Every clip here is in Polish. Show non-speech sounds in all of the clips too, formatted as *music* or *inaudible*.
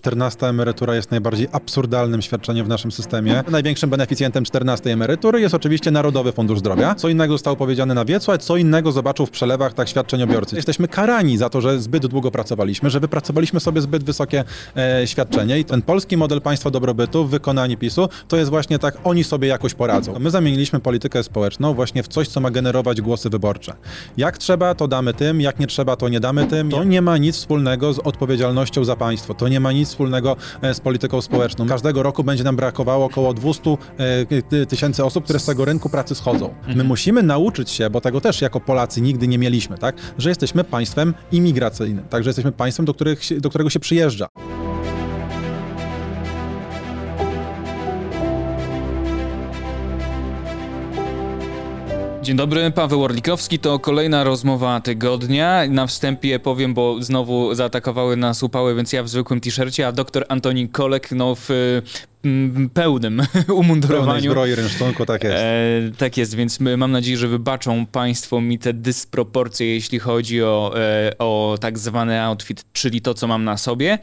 14 emerytura jest najbardziej absurdalnym świadczeniem w naszym systemie. Największym beneficjentem 14 emerytury jest oczywiście Narodowy Fundusz Zdrowia. Co innego zostało powiedziane na wiecu, a co innego zobaczył w przelewach tak świadczeniobiorcy. Jesteśmy karani za to, że zbyt długo pracowaliśmy, że wypracowaliśmy sobie zbyt wysokie e, świadczenie i ten polski model państwa dobrobytu w wykonaniu PiSu to jest właśnie tak, oni sobie jakoś poradzą. My zamieniliśmy politykę społeczną właśnie w coś, co ma generować głosy wyborcze. Jak trzeba, to damy tym, jak nie trzeba, to nie damy tym. To nie ma nic wspólnego z odpowiedzialnością za państwo. To nie ma nic wspólnego e, z polityką społeczną. Każdego roku będzie nam brakowało około 200 e, tysięcy osób, które z tego rynku pracy schodzą. My musimy nauczyć się, bo tego też jako Polacy nigdy nie mieliśmy, tak, że jesteśmy państwem imigracyjnym, tak, że jesteśmy państwem, do, których, do którego się przyjeżdża. Dzień dobry, Paweł Orlikowski. To kolejna rozmowa tygodnia. Na wstępie powiem, bo znowu zaatakowały nas upały, więc ja w zwykłym t-shircie, a doktor Antoni Kolek no w mm, pełnym *laughs* Pełnej umundurowaniu. zbroi rynsztunku, tak jest. E, tak jest, więc mam nadzieję, że wybaczą Państwo mi te dysproporcje, jeśli chodzi o, e, o tak zwany outfit, czyli to, co mam na sobie.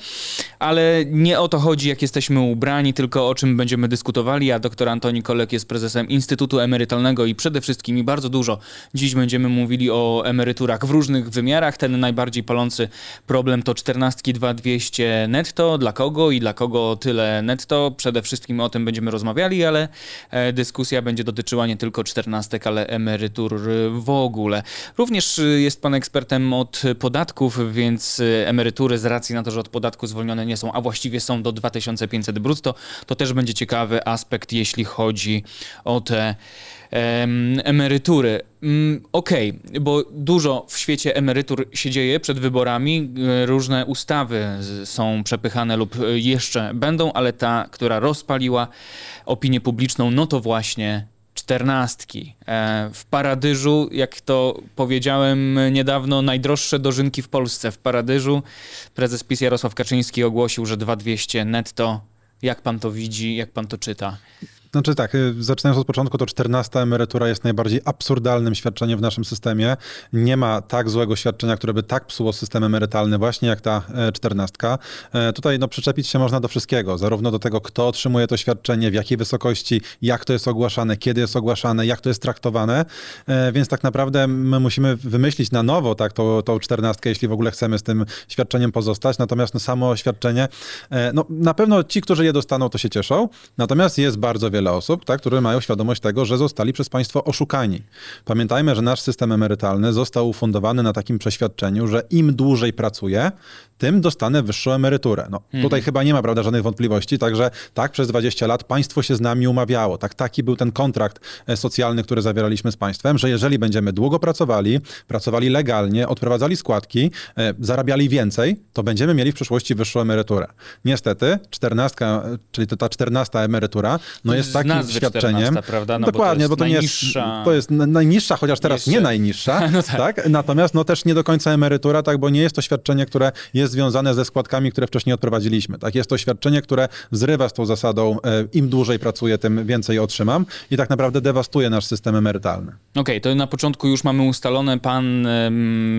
Ale nie o to chodzi, jak jesteśmy ubrani, tylko o czym będziemy dyskutowali. A doktor Antoni Kolek jest prezesem Instytutu Emerytalnego i przede wszystkim i bardzo dużo dziś będziemy mówili o emeryturach w różnych wymiarach. Ten najbardziej palący problem to 14 2200 netto. Dla kogo i dla kogo tyle netto? Przede wszystkim o tym będziemy rozmawiali, ale e, dyskusja będzie dotyczyła nie tylko 14, ale emerytur w ogóle. Również y, jest pan ekspertem od podatków, więc y, emerytury z racji na to, że od podatku zwolnione nie są, a właściwie są do 2500 brutto, to też będzie ciekawy aspekt, jeśli chodzi o te emerytury. Mm, Okej, bo dużo w świecie emerytur się dzieje przed wyborami. y, Różne ustawy są przepychane lub y, jeszcze będą, ale ta, która rozpaliła opinię publiczną, no to właśnie czternastki. E, W Paradyżu, jak to powiedziałem niedawno, najdroższe dożynki w Polsce. W Paradyżu prezes PiS Jarosław Kaczyński ogłosił, że 2200 netto. Jak pan to widzi, jak pan to czyta? Znaczy tak, y, zaczynając od początku, to 14 emerytura jest najbardziej absurdalnym świadczeniem w naszym systemie. Nie ma tak złego świadczenia, które by tak psuło system emerytalny, właśnie jak ta e, 14. E, Tutaj no, przyczepić się można do wszystkiego, zarówno do tego, kto otrzymuje to świadczenie, w jakiej wysokości, jak to jest ogłaszane, kiedy jest ogłaszane, jak to jest traktowane. E, Więc tak naprawdę my musimy wymyślić na nowo tak, tą, tą 14, jeśli w ogóle chcemy z tym świadczeniem pozostać. Natomiast no, samo świadczenie, e, no, na pewno ci, którzy je dostaną, to się cieszą. Natomiast jest bardzo wiele osób, tak, które mają świadomość tego, że zostali przez państwo oszukani. Pamiętajmy, że nasz system emerytalny został ufundowany na takim przeświadczeniu, że im dłużej pracuję, tym dostanę wyższą emeryturę. No, Tutaj chyba nie ma prawda, żadnych wątpliwości, także tak, przez 20 lat państwo się z nami umawiało. Tak, taki był ten kontrakt e, socjalny, który zawieraliśmy z państwem, że jeżeli będziemy długo pracowali, pracowali legalnie, odprowadzali składki, e, zarabiali więcej, to będziemy mieli w przyszłości wyższą emeryturę. Niestety, 14, e, czyli to ta 14 emerytura, no jest takim świadczeniem. 14, prawda? No bo to Dokładnie, jest bo to nie jest, to jest najniższa, chociaż teraz Jeszcze- nie najniższa, *laughs* No tak. tak. Natomiast no też nie do końca emerytura, tak, bo nie jest to świadczenie, które jest związane ze składkami, które wcześniej odprowadziliśmy. Tak, jest to świadczenie, które zrywa z tą zasadą, e, im dłużej pracuję, tym więcej otrzymam i tak naprawdę dewastuje nasz system emerytalny. Okej, to na początku już mamy ustalone. Pan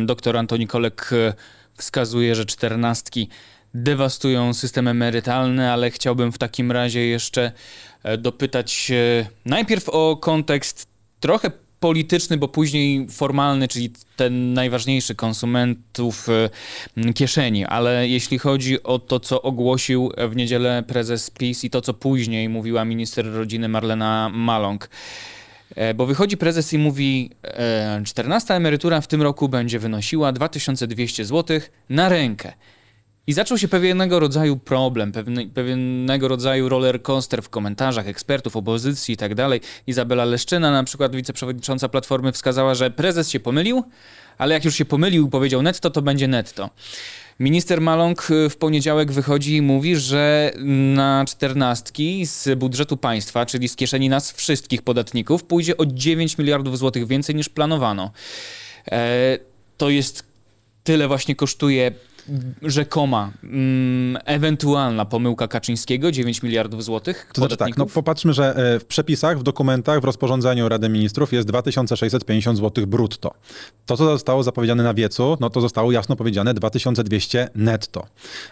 doktor Antoni Kolek e, wskazuje, że czternastki dewastują system emerytalny, ale chciałbym w takim razie jeszcze e, dopytać najpierw o kontekst trochę polityczny, bo później formalny, czyli ten najważniejszy konsumentów e, m, kieszeni, ale jeśli chodzi o to, co ogłosił w niedzielę prezes PiS i to, co później mówiła minister rodziny Marlena Maląg, E, Bo wychodzi prezes i mówi, e, 14 emerytura w tym roku będzie wynosiła 2200 zł na rękę. I zaczął się pewnego rodzaju problem, pewny, pewnego rodzaju roller coaster w komentarzach ekspertów, opozycji i tak. Izabela Leszczyna, na przykład wiceprzewodnicząca Platformy, wskazała, że prezes się pomylił, ale jak już się pomylił i powiedział netto, to będzie netto. Minister Maląg y, w poniedziałek wychodzi i mówi, że na czternastki z budżetu państwa, czyli z kieszeni nas wszystkich podatników, pójdzie o 9 miliardów złotych więcej niż planowano. E, to jest tyle właśnie kosztuje rzekoma mm, ewentualna pomyłka Kaczyńskiego, 9 miliardów złotych. To znaczy tak, no popatrzmy, że e, w przepisach, w dokumentach, w rozporządzeniu Rady Ministrów jest 2650 zł brutto. To, co zostało zapowiedziane na wiecu, no to zostało jasno powiedziane 2200 netto.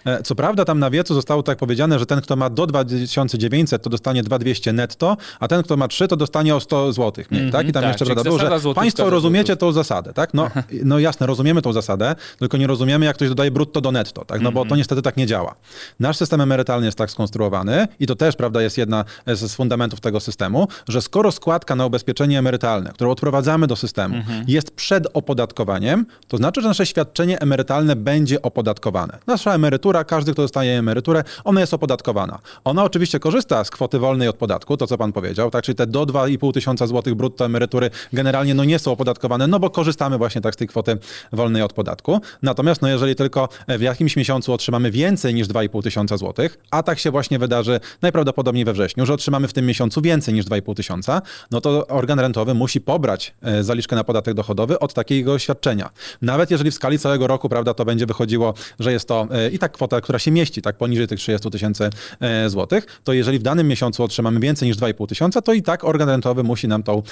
E, co prawda tam na wiecu zostało tak powiedziane, że ten, kto ma do 2900, to dostanie 2200 netto, a ten, kto ma 3, to dostanie o 100 zł mniej, mm -hmm, tak? I tam tak, jeszcze prawda było, że państwo rozumiecie tą zasadę, tak? No, *laughs* no jasne, rozumiemy tą zasadę, tylko nie rozumiemy, jak ktoś dodaje brutto do netto, tak? No bo to mhm. niestety tak nie działa. Nasz system emerytalny jest tak skonstruowany i to też, prawda, jest jedna z fundamentów tego systemu, że skoro składka na ubezpieczenie emerytalne, którą odprowadzamy do systemu, mhm. jest przed opodatkowaniem, to znaczy, że nasze świadczenie emerytalne będzie opodatkowane. Nasza emerytura, każdy, kto dostaje emeryturę, ona jest opodatkowana. Ona oczywiście korzysta z kwoty wolnej od podatku, to co pan powiedział, tak? Czyli te do 2,5 tysiąca złotych brutto emerytury generalnie no nie są opodatkowane, no bo korzystamy właśnie tak z tej kwoty wolnej od podatku. Natomiast no jeżeli tylko w jakimś miesiącu otrzymamy więcej niż 2,5 tysiąca złotych, a tak się właśnie wydarzy najprawdopodobniej we wrześniu, że otrzymamy w tym miesiącu więcej niż 2,5 tysiąca, no to organ rentowy musi pobrać e, zaliczkę na podatek dochodowy od takiego świadczenia. Nawet jeżeli w skali całego roku, prawda, to będzie wychodziło, że jest to e, i tak kwota, która się mieści, tak poniżej tych 30 tysięcy e, złotych, to jeżeli w danym miesiącu otrzymamy więcej niż 2,5 tysiąca, to i tak organ rentowy musi nam tą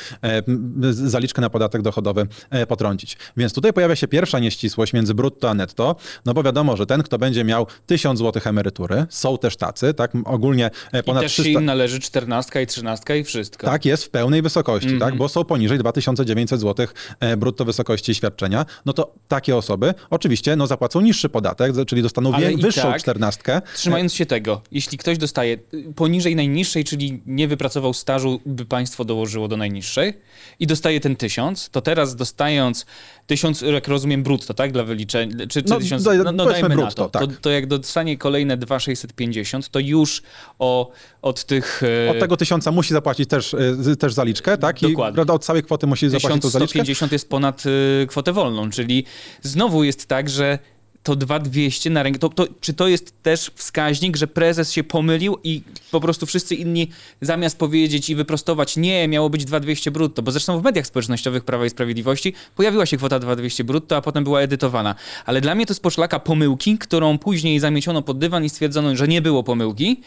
zaliczkę na podatek dochodowy potrącić. Więc tutaj pojawia się pierwsza nieścisłość między brutto a netto, no bo wiadomo, że ten, kto będzie miał 1000 zł emerytury, są też tacy, tak, ogólnie e, ponad I też 300... im należy 14 i 13 i wszystko. Tak, jest w pełnej wysokości, mm -hmm. tak, mhm. bo są poniżej 2900 zł e, brutto wysokości świadczenia, no to takie osoby oczywiście no, zapłacą niższy podatek, czyli dostaną Ale wyższą tak, czternastkę. Trzymając się tego, jeśli ktoś dostaje poniżej najniższej, czyli nie wypracował stażu, by państwo dołożyło do najniższej i dostaje ten 1000, to teraz dostając tysiąc, jak rozumiem, brutto, tak, dla wyliczenia, czy, czy no, tysiąc, no, no dajmy brutto, na to. Tak. to. To jak dostanie kolejne 2,650, to już o, od tych... E, od tego tysiąca musi zapłacić też, e, też zaliczkę, tak? I Dokładnie. Prawda, od całej kwoty musi zapłacić zaliczkę. 1150 jest ponad e, kwotę wolną, czyli znowu jest tak, że to 2200 na rękę. To, to, czy to jest też wskaźnik, że prezes się pomylił i po prostu wszyscy inni zamiast powiedzieć i wyprostować, nie, miało być 2200 brutto, bo zresztą w mediach społecznościowych Prawa i Sprawiedliwości pojawiła się kwota 2200 brutto, a potem była edytowana. Ale dla mnie to jest poszlaka pomyłki, którą później zamieciono pod dywan i stwierdzono, że nie było pomyłki.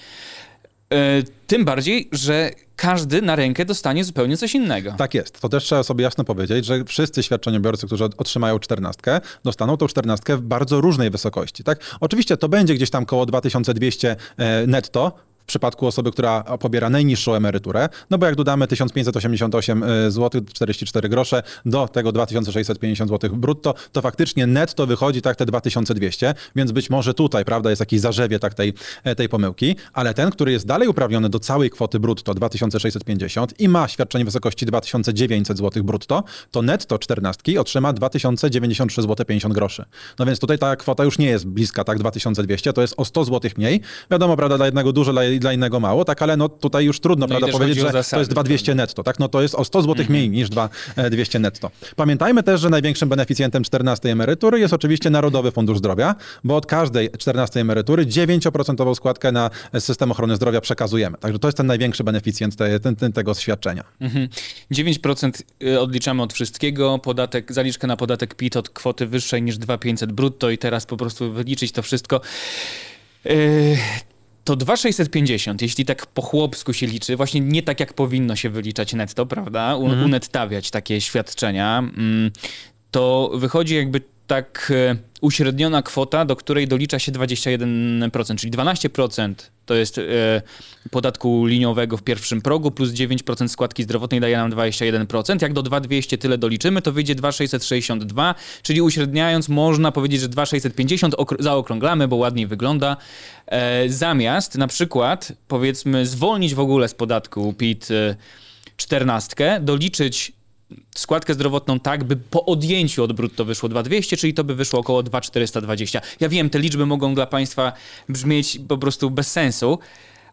E, tym bardziej, że każdy na rękę dostanie zupełnie coś innego. Tak jest. To też trzeba sobie jasno powiedzieć, że wszyscy świadczeniobiorcy, którzy otrzymają czternastkę, dostaną tą czternastkę w bardzo różnej wysokości. Tak? Oczywiście to będzie gdzieś tam koło 2200 e, netto, przypadku osoby, która pobiera najniższą emeryturę, no bo jak dodamy 1588 zł 44 grosze do tego 2650 zł brutto, to faktycznie netto wychodzi tak te 2200, więc być może tutaj, prawda, jest jakieś zarzewie tak tej, e, tej pomyłki, ale ten, który jest dalej uprawniony do całej kwoty brutto 2650 i ma świadczenie w wysokości 2900 zł brutto, to netto 14 otrzyma 2093 zł 50 groszy. No więc tutaj ta kwota już nie jest bliska, tak, 2200, to jest o 100 zł mniej. Wiadomo, prawda, dla jednego dużo, dla dla innego mało, tak, ale no tutaj już trudno, no prawda, powiedzieć, że zasady, to jest 2200 netto, tak, no to jest o 100 zł mhm. mniej niż 2200 netto. Pamiętajmy też, że największym beneficjentem 14 emerytury jest oczywiście Narodowy Fundusz Zdrowia, bo od każdej 14 emerytury 9% składkę na system ochrony zdrowia przekazujemy. Także to jest ten największy beneficjent te, ten, ten, tego świadczenia. Mhm. 9% y, odliczamy od wszystkiego, podatek, zaliczkę na podatek PIT od kwoty wyższej niż 2500 brutto i teraz po prostu wyliczyć to wszystko. Yy, to 2650, jeśli tak po chłopsku się liczy, właśnie nie tak jak powinno się wyliczać netto, prawda? U, mhm. Unettawiać takie świadczenia, mm, to wychodzi jakby tak e, uśredniona kwota, do której dolicza się 21%, czyli 12% to jest e, podatku liniowego w pierwszym progu, plus 9% składki zdrowotnej daje nam 21%. Jak do 2200 tyle doliczymy, to wyjdzie 2662, czyli uśredniając można powiedzieć, że 2650 zaokrąglamy, bo ładniej wygląda. E, zamiast na przykład powiedzmy zwolnić w ogóle z podatku PIT e, 14, doliczyć składkę zdrowotną tak, by po odjęciu od brutto wyszło 2200, czyli to by wyszło około 2420. Ja wiem, te liczby mogą dla Państwa brzmieć po prostu bez sensu,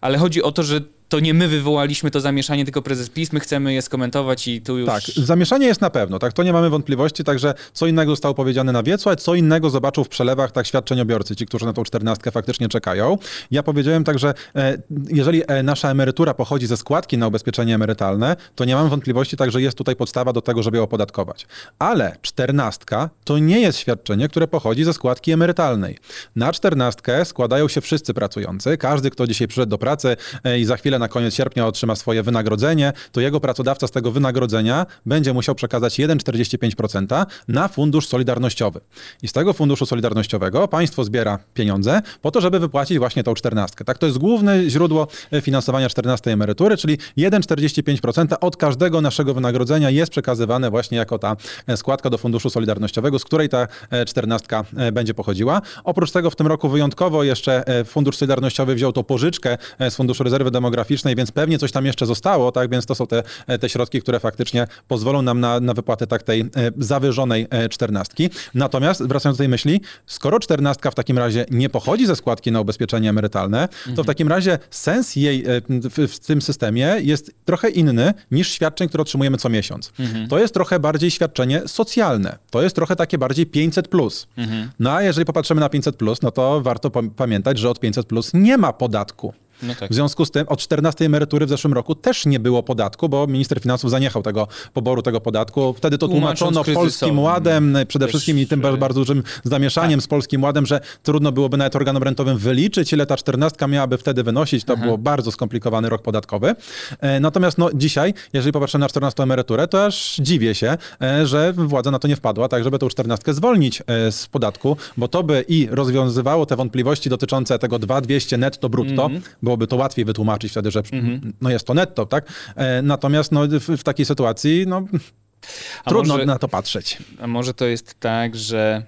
ale chodzi o to, że to nie my wywołaliśmy to zamieszanie, tylko prezes PiS, my chcemy je skomentować i tu już... Tak, zamieszanie jest na pewno, tak, to nie mamy wątpliwości, także co innego zostało powiedziane na wiecu, a co innego zobaczył w przelewach tak świadczeniobiorcy, ci, którzy na tą czternastkę faktycznie czekają. Ja powiedziałem także, e, jeżeli e, nasza emerytura pochodzi ze składki na ubezpieczenie emerytalne, to nie mam wątpliwości, także jest tutaj podstawa do tego, żeby ją opodatkować. Ale czternastka to nie jest świadczenie, które pochodzi ze składki emerytalnej. Na czternastkę składają się wszyscy pracujący, każdy, kto dzisiaj przyszedł do pracy e, i za chwilę na koniec sierpnia otrzyma swoje wynagrodzenie, to jego pracodawca z tego wynagrodzenia będzie musiał przekazać 1,45% na fundusz solidarnościowy. I z tego funduszu solidarnościowego państwo zbiera pieniądze po to, żeby wypłacić właśnie tą czternastkę. Tak, to jest główne źródło e, finansowania 14 emerytury, czyli 1,45% od każdego naszego wynagrodzenia jest przekazywane właśnie jako ta e, składka do funduszu solidarnościowego, z której ta czternastka będzie pochodziła. Oprócz tego w tym roku wyjątkowo jeszcze Fundusz Solidarnościowy wziął tą pożyczkę z Funduszu Rezerwy Demograficznej, więc pewnie coś tam jeszcze zostało, tak? Więc to są te, te środki, które faktycznie pozwolą nam na, na wypłatę tak tej zawyżonej czternastki. Natomiast wracając do tej myśli, skoro czternastka w takim razie nie pochodzi ze składki na ubezpieczenie emerytalne, to mhm. w takim razie sens jej w, w, tym systemie jest trochę inny niż świadczeń, które otrzymujemy co miesiąc. Mhm. To jest trochę bardziej świadczenie socjalne. To jest trochę takie bardziej 500 plus. Mhm. No a jeżeli popatrzymy na 500 plus, no to warto pamiętać, że od 500 plus nie ma podatku. No tak. W związku z tym od 14 emerytury w zeszłym roku też nie było podatku, bo minister finansów zaniechał tego poboru tego podatku. Wtedy to tłumaczono Polskim Ładem, przede wszystkim i tym bardzo, dużym zamieszaniem tak. z Polskim Ładem, że trudno byłoby nawet organom rentowym wyliczyć, ile ta 14 miałaby wtedy wynosić. To Aha. było bardzo skomplikowany rok podatkowy. E, natomiast no, dzisiaj, jeżeli popatrzę na 14 emeryturę, to aż dziwię się, e, że władza na to nie wpadła, tak żeby tą 14 zwolnić e, z podatku, bo to by i rozwiązywało te wątpliwości dotyczące tego 2200 netto brutto, mm -hmm byłoby to łatwiej wytłumaczyć wtedy, że mhm. no jest to netto, tak? E, natomiast no, w, w takiej sytuacji no, trudno może, na to patrzeć. A może to jest tak, że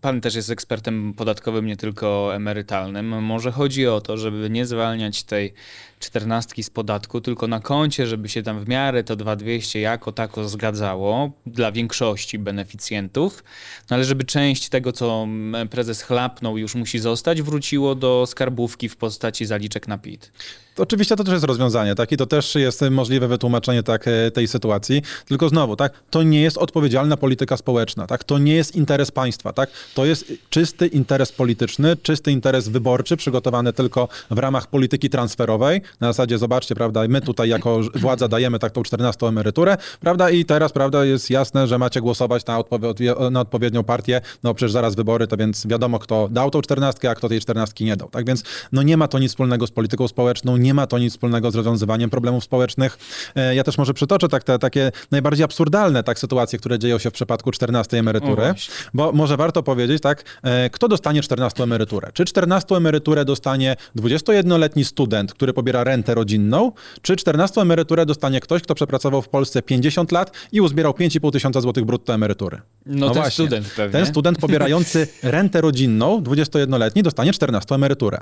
Pan też jest ekspertem podatkowym, nie tylko emerytalnym. Może chodzi o to, żeby nie zwalniać tej czternastki z podatku, tylko na koncie, żeby się tam w miarę to 2200 jako tako zgadzało dla większości beneficjentów, no ale żeby część tego, co prezes chlapnął już musi zostać, wróciło do skarbówki w postaci zaliczek na PIT. Oczywiście to też jest rozwiązanie, tak? I to też jest możliwe wytłumaczenie tak, e, tej sytuacji. Tylko znowu, tak? To nie jest odpowiedzialna polityka społeczna, tak? To nie jest interes państwa, tak? To jest czysty interes polityczny, czysty interes wyborczy, przygotowany tylko w ramach polityki transferowej. Na zasadzie, zobaczcie, prawda, my tutaj jako władza dajemy tak tą 14 emeryturę, prawda? I teraz, prawda, jest jasne, że macie głosować na, odpowie na odpowiednią partię. No przecież zaraz wybory, to więc wiadomo, kto dał tą 14, a kto tej 14 nie dał, tak? Więc no nie ma to nic wspólnego z polityką społeczną, nie ma to nic wspólnego z rozwiązywaniem problemów społecznych. E, ja też może przytoczę tak te takie najbardziej absurdalne tak sytuacje, które dzieją się w przypadku 14 emerytury, bo może warto powiedzieć tak, e, kto dostanie 14 emeryturę? Czy 14 emeryturę dostanie 21-letni student, który pobiera rentę rodzinną, czy 14 emeryturę dostanie ktoś, kto przepracował w Polsce 50 lat i uzbierał 5,5 tysiąca złotych brutto emerytury? No, no ten właśnie. student pewnie. Ten student pobierający *laughs* rentę rodzinną, 21-letni, dostanie 14 emeryturę.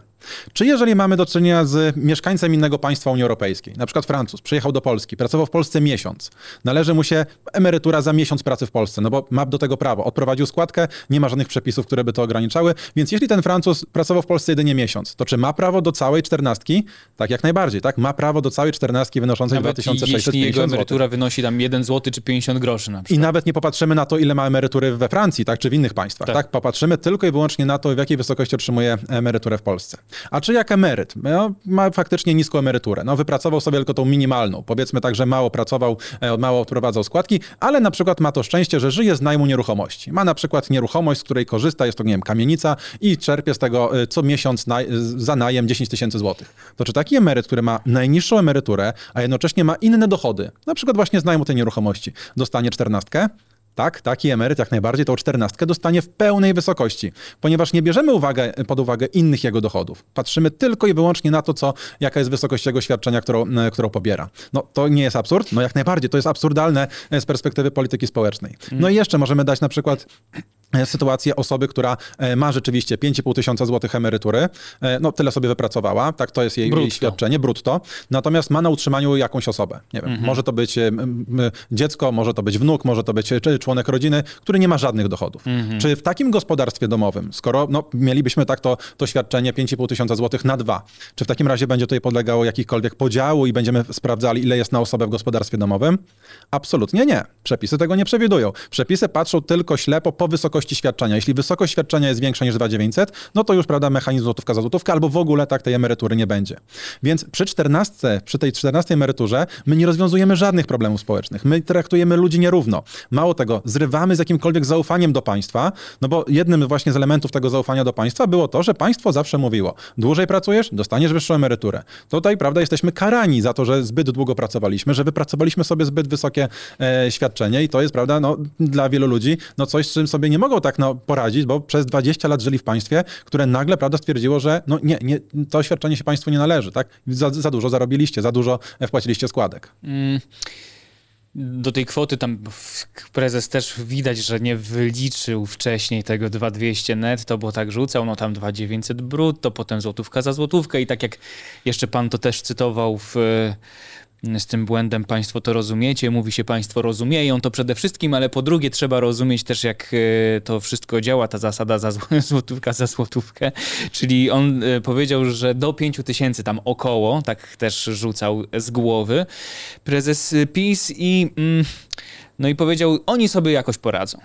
Czy jeżeli mamy do czynienia z mieszkańcem innego państwa Unii Europejskiej, na przykład Francuz, przyjechał do Polski, pracował w Polsce miesiąc, należy mu się emerytura za miesiąc pracy w Polsce, no bo ma do tego prawo. Odprowadził składkę, nie ma żadnych przepisów, które by to ograniczały, więc jeśli ten Francuz pracował w Polsce jedynie miesiąc, to czy ma prawo do całej czternastki? Tak jak najbardziej, tak? Ma prawo do całej czternastki wynoszącej nawet 2650 jeśli jego emerytura zł. wynosi tam 1 zł czy 50 groszy na przykład. I nawet nie popatrzymy na to, ile ma emerytury we Francji, tak? Czy w innych państwach, tak? tak? Popatrzymy tylko i wyłącznie na to, w jakiej wysokości otrzymuje emeryturę w Polsce. A czy jak emeryt no, ma faktycznie niską emeryturę? No wypracował sobie tylko tą minimalną. Powiedzmy tak, że mało pracował, e, mało odprowadzał składki, ale na przykład ma to szczęście, że żyje z najmu nieruchomości. Ma na przykład nieruchomość, z której korzysta, jest to, nie wiem, kamienica i czerpie z tego e, co miesiąc na, za najem 10 tysięcy złotych. To czy taki emeryt, który ma najniższą emeryturę, a jednocześnie ma inne dochody, na przykład właśnie z tej nieruchomości, dostanie czternastkę? Tak, taki emeryt jak najbardziej tą czternastkę dostanie w pełnej wysokości, ponieważ nie bierzemy uwagę, pod uwagę innych jego dochodów. Patrzymy tylko i wyłącznie na to, co, jaka jest wysokość jego świadczenia, którą, e, którą pobiera. No to nie jest absurd? No jak najbardziej, to jest absurdalne e, z perspektywy polityki społecznej. No i jeszcze możemy dać na przykład sytuację osoby, która e, ma rzeczywiście 5,5 tysiąca złotych emerytury, e, no tyle sobie wypracowała, tak to jest jej, jej świadczenie, brutto, natomiast ma na utrzymaniu jakąś osobę. Nie wiem, mhm. może to być dziecko, może to być wnuk, może to być członek rodziny, który nie ma żadnych dochodów. Mhm. Czy w takim gospodarstwie domowym, skoro no, mielibyśmy tak to, to świadczenie 5,5 tysiąca złotych na dwa, czy w takim razie będzie tutaj podlegało jakichkolwiek podziału i będziemy sprawdzali, ile jest na osobę w gospodarstwie domowym? Absolutnie nie. Przepisy tego nie przewidują. Przepisy patrzą tylko ślepo po wysokości świadczenia. Jeśli wysokość świadczenia jest większa niż 2900, no to już, prawda, mechanizm złotówka za złotówkę, albo w ogóle tak tej emerytury nie będzie. Więc przy 14, przy tej 14 emeryturze my nie rozwiązujemy żadnych problemów społecznych. My traktujemy ludzi nierówno. Mało tego, zrywamy z jakimkolwiek zaufaniem do państwa, no bo jednym właśnie z elementów tego zaufania do państwa było to, że państwo zawsze mówiło, dłużej pracujesz, dostaniesz wyższą emeryturę. Tutaj, prawda, jesteśmy karani za to, że zbyt długo pracowaliśmy, że wypracowaliśmy sobie zbyt wysokie e, świadczenie i to jest, prawda, no, dla wielu ludzi no, coś, z czym sobie nie mogą tak no, poradzić, bo przez 20 lat żyli w państwie, które nagle, prawda, stwierdziło, że no, nie, nie, to świadczenie się państwu nie należy, tak? Za, za dużo zarobiliście, za dużo wpłaciliście składek. Mm do tej kwoty tam prezes też widać, że nie wyliczył wcześniej tego 2200 netto, bo tak rzucał, no tam 2900 brutto, potem złotówka za złotówkę i tak jak jeszcze pan to też cytował w z tym błędem państwo to rozumiecie, mówi się państwo rozumieją to przede wszystkim, ale po drugie trzeba rozumieć też jak e, to wszystko działa, ta zasada za *laughs* złotówka za złotówkę, czyli on e, powiedział, że do 5 tysięcy tam około, tak też rzucał z głowy, prezes PiS i mm, no i powiedział, oni sobie jakoś poradzą.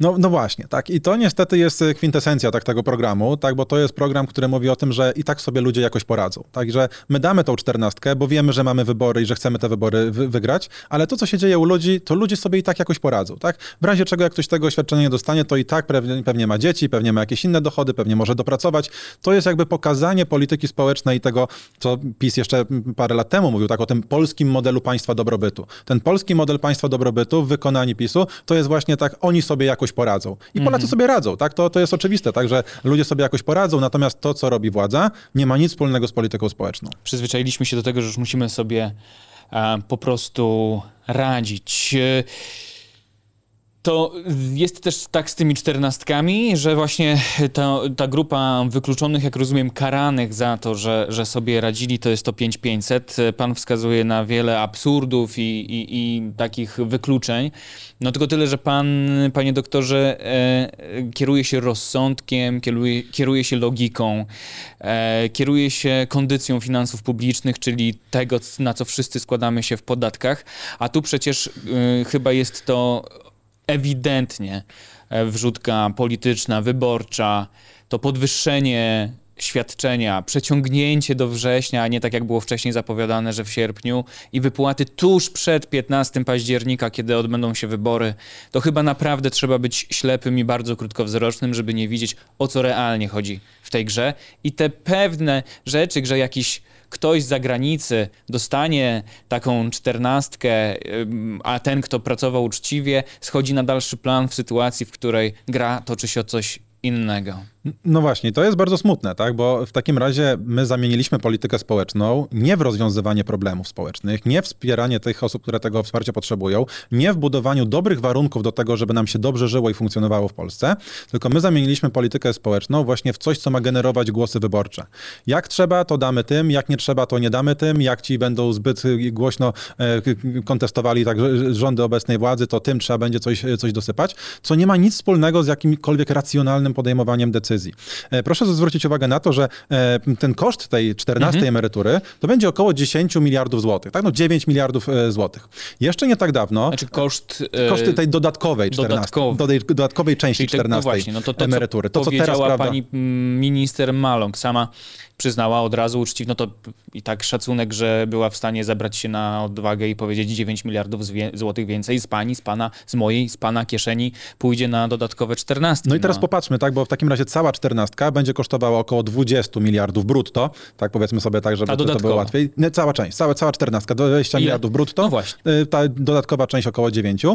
No, no właśnie, tak. I to niestety jest e, kwintesencja tak, tego programu, tak, bo to jest program, który mówi o tym, że i tak sobie ludzie jakoś poradzą. Także my damy tą czternastkę, bo wiemy, że mamy wybory i że chcemy te wybory wy wygrać, ale to, co się dzieje u ludzi, to ludzie sobie i tak jakoś poradzą, tak? W razie czego, jak ktoś tego świadczenia nie dostanie, to i tak pewnie, pewnie ma dzieci, pewnie ma jakieś inne dochody, pewnie może dopracować. To jest jakby pokazanie polityki społecznej i tego, co PiS jeszcze parę lat temu mówił, tak, o tym polskim modelu państwa dobrobytu. Ten polski model państwa dobrobytu w wykonaniu PiSu, to jest właśnie tak, oni sobie jakoś jakoś poradzą. I Polacy mhm. sobie radzą, tak? To, to jest oczywiste, tak, że ludzie sobie jakoś poradzą, natomiast to, co robi władza, nie ma nic wspólnego z polityką społeczną. Przyzwyczailiśmy się do tego, że już musimy sobie e, po prostu radzić. To jest też tak z tymi czternastkami, że właśnie ta, ta grupa wykluczonych, jak rozumiem, karanych za to, że, że sobie radzili, to jest to 5500. Pan wskazuje na wiele absurdów i, i, i takich wykluczeń. No tylko tyle, że pan, panie doktorze, e, kieruje się rozsądkiem, kieruje, kieruje się logiką, e, kieruje się kondycją finansów publicznych, czyli tego, na co wszyscy składamy się w podatkach. A tu przecież e, chyba jest to ewidentnie e, wrzutka polityczna, wyborcza, to podwyższenie świadczenia, przeciągnięcie do września, a nie tak jak było wcześniej zapowiadane, że w sierpniu i wypłaty tuż przed 15 października, kiedy odbędą się wybory, to chyba naprawdę trzeba być ślepym i bardzo krótkowzrocznym, żeby nie widzieć o co realnie chodzi w tej grze. I te pewne rzeczy, że jakiś ktoś z zagranicy dostanie taką czternastkę, a ten, kto pracował uczciwie, schodzi na dalszy plan w sytuacji, w której gra toczy się o coś innego. No właśnie, to jest bardzo smutne, tak? Bo w takim razie my zamieniliśmy politykę społeczną nie w rozwiązywanie problemów społecznych, nie w wspieranie tych osób, które tego wsparcia potrzebują, nie w budowaniu dobrych warunków do tego, żeby nam się dobrze żyło i funkcjonowało w Polsce, tylko my zamieniliśmy politykę społeczną właśnie w coś, co ma generować głosy wyborcze. Jak trzeba, to damy tym, jak nie trzeba, to nie damy tym, jak ci będą zbyt głośno e, kontestowali tak rządy obecnej władzy, to tym trzeba będzie coś, coś dosypać, co nie ma nic wspólnego z jakimkolwiek racjonalnym podejmowaniem decyzji decyzji. E, proszę zwrócić uwagę na to, że e, ten koszt tej 14 mhm. emerytury to będzie około 10 miliardów złotych, tak? No 9 miliardów e, złotych. Jeszcze nie tak dawno... Znaczy koszt... Koszty tej dodatkowej 14, do tej dodatkowej części 14 no właśnie, no to, to, emerytury. To, co teraz, prawda? pani minister Maląg sama przyznała od razu uczciwie, no to i tak szacunek, że była w stanie zebrać się na odwagę i powiedzieć 9 miliardów złotych więcej z pani, z pana, z mojej, z pana kieszeni pójdzie na dodatkowe 14. No i teraz no. popatrzmy, tak, bo w takim razie cała czternastka będzie kosztowała około 20 miliardów brutto, tak powiedzmy sobie tak, żeby to było łatwiej. Nie, cała część, cała, cała czternastka, 20 Ile? miliardów brutto. No właśnie. Ta dodatkowa część około 9.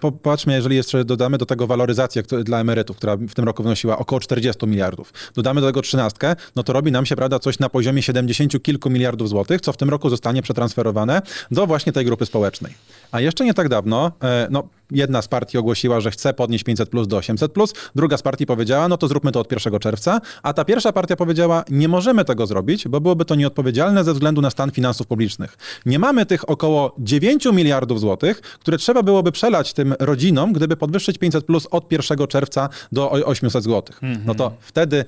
Popatrzmy, jeżeli jeszcze dodamy do tego waloryzację dla emerytów, która w tym roku wynosiła około 40 miliardów. Dodamy do tego trzynastkę, no to robi nam się, prawda, coś na poziomie 70 kilku miliardów złotych, co w tym roku zostanie przetransferowane do właśnie tej grupy społecznej. A jeszcze nie tak dawno, e, no, jedna z partii ogłosiła, że chce podnieść 500 plus do 800 plus, druga z partii powiedziała, no to zróbmy to od 1 czerwca, a ta pierwsza partia powiedziała, nie możemy tego zrobić, bo byłoby to nieodpowiedzialne ze względu na stan finansów publicznych. Nie mamy tych około 9 miliardów złotych, które trzeba byłoby przelać tym rodzinom, gdyby podwyższyć 500 plus od 1 czerwca do 800 złotych. No to wtedy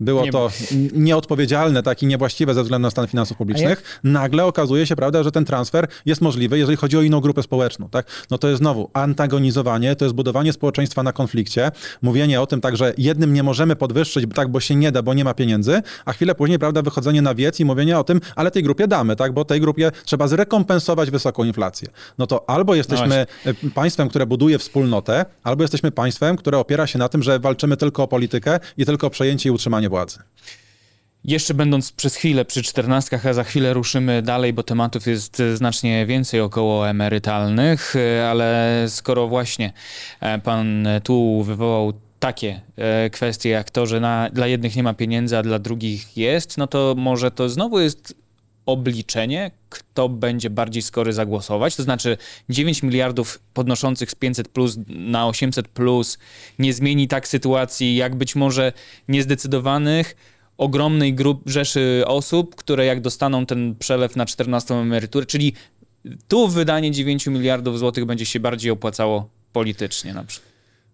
było nie to nieodpowiedzialne, tak i niewłaściwe ze względu na stan finansów publicznych, nagle okazuje się, prawda, że ten transfer jest możliwy, jeżeli chodzi o inną grupę społeczną, tak? No to jest znowu antagonizowanie, to jest budowanie społeczeństwa na konflikcie, mówienie o tym tak, że jednym nie możemy podwyższyć, tak, bo się nie da, bo nie ma pieniędzy, a chwilę później, prawda, wychodzenie na wiec i mówienie o tym, ale tej grupie damy, tak, bo tej grupie trzeba zrekompensować wysoką inflację. No to albo jesteśmy no państwem, które buduje wspólnotę, albo jesteśmy państwem, które opiera się na tym, że walczymy tylko o politykę i tylko o przejęcie i utrzymanie władzy. Jeszcze będąc przez chwilę przy czternastkach, a za chwilę ruszymy dalej, bo tematów jest znacznie więcej około emerytalnych, ale skoro właśnie e, pan tu wywołał takie e, kwestie jak to, że na, dla jednych nie ma pieniędzy, a dla drugich jest, no to może to znowu jest obliczenie, kto będzie bardziej skory zagłosować. To znaczy 9 miliardów podnoszących z 500 plus na 800 plus nie zmieni tak sytuacji, jak być może niezdecydowanych ogromnej grup rzeszy osób, które jak dostaną ten przelew na 14 emeryturę, czyli tu wydanie 9 miliardów złotych będzie się bardziej opłacało politycznie na przykład.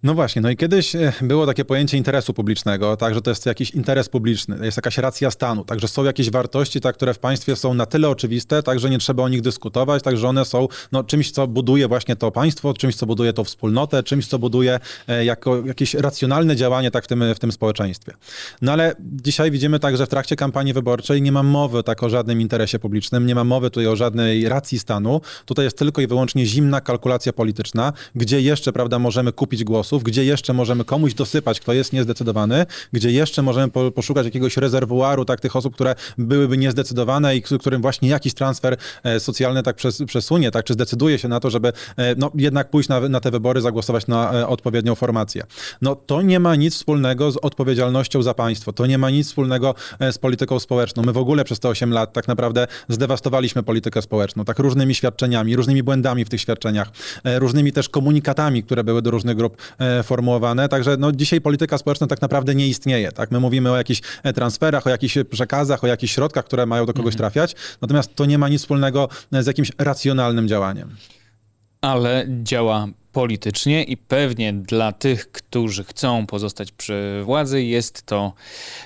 No właśnie, no i kiedyś e, było takie pojęcie interesu publicznego, tak, że to jest jakiś interes publiczny, jest jakaś racja stanu, także są jakieś wartości, tak, które w państwie są na tyle oczywiste, tak, że nie trzeba o nich dyskutować, także one są no, czymś, co buduje właśnie to państwo, czymś, co buduje to wspólnotę, czymś, co buduje e, jako jakieś racjonalne działanie tak, w, tym, w tym społeczeństwie. No ale dzisiaj widzimy tak, że w trakcie kampanii wyborczej nie ma mowy tak o żadnym interesie publicznym, nie ma mowy tutaj o żadnej racji stanu, tutaj jest tylko i wyłącznie zimna kalkulacja polityczna, gdzie jeszcze, prawda, możemy kupić gdzie jeszcze możemy komuś dosypać, kto jest niezdecydowany, gdzie jeszcze możemy po, poszukać jakiegoś rezerwuaru tak, tych osób, które byłyby niezdecydowane i którym właśnie jakiś transfer e, socjalny tak przes, przesunie, tak, czy zdecyduje się na to, żeby e, no, jednak pójść na, na te wybory, zagłosować na e, odpowiednią formację. No to nie ma nic wspólnego z odpowiedzialnością za państwo, to nie ma nic wspólnego z polityką społeczną. My w ogóle przez te 8 lat tak naprawdę zdewastowaliśmy politykę społeczną, tak różnymi świadczeniami, różnymi błędami w tych świadczeniach, różnymi też komunikatami, które były do różnych grup formułowane. Także no, dzisiaj polityka społeczna tak naprawdę nie istnieje. Tak? My mówimy o jakichś e, transferach, o jakichś przekazach, o jakichś środkach, które mają do kogoś mhm. trafiać, natomiast to nie ma nic wspólnego e, z jakimś racjonalnym działaniem. Ale działa politycznie i pewnie dla tych, którzy chcą pozostać przy władzy, jest to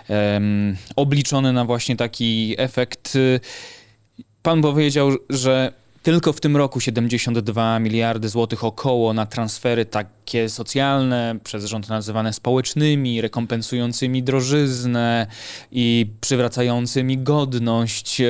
um, obliczone na właśnie taki efekt. Pan powiedział, że tylko w tym roku 72 miliardy złotych około na transfery takie socjalne, przez rząd nazywane społecznymi, rekompensującymi drożyznę i przywracającymi godność.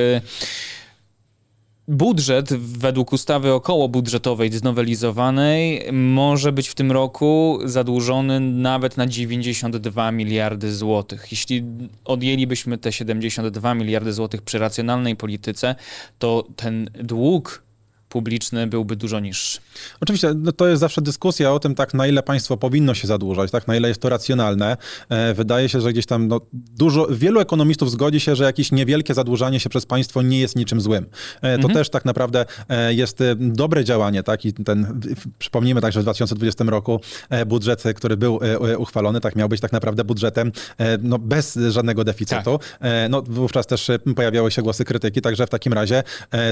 Budżet według ustawy okołobudżetowej znowelizowanej może być w tym roku zadłużony nawet na 92 miliardy złotych. Jeśli odjęlibyśmy te 72 miliardy złotych przy racjonalnej polityce, to ten dług publiczny byłby dużo niższy. Oczywiście, no to jest zawsze dyskusja o tym, tak na ile państwo powinno się zadłużać, tak na ile jest to racjonalne. E, wydaje się, że gdzieś tam no, dużo, wielu ekonomistów zgodzi się, że jakieś niewielkie zadłużanie się przez państwo nie jest niczym złym. E, to mhm. też tak naprawdę e, jest dobre działanie, tak i ten, przypomnijmy także w 2020 roku budżet, który był uchwalony, tak miał być tak naprawdę budżetem no, bez żadnego deficytu. Tak. No, wówczas też pojawiały się głosy krytyki, także w takim razie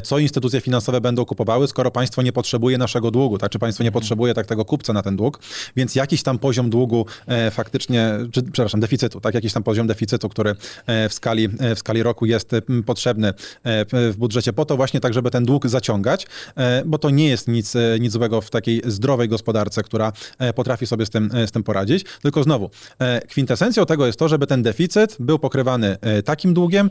co instytucje finansowe będą kupować skoro państwo nie potrzebuje naszego długu, tak? Czy państwo nie mhm. potrzebuje tak tego kupca na ten dług, więc jakiś tam poziom długu e, faktycznie, czy, przepraszam, deficytu, tak? Jakiś tam poziom deficytu, który e, w skali, e, w skali roku jest potrzebny e, w budżecie po to właśnie tak, żeby ten dług zaciągać, bo to nie jest nic, nic złego w takiej zdrowej gospodarce, która potrafi sobie z tym, z tym poradzić. Tylko znowu, kwintesencją tego jest to, żeby ten deficyt był pokrywany takim długiem,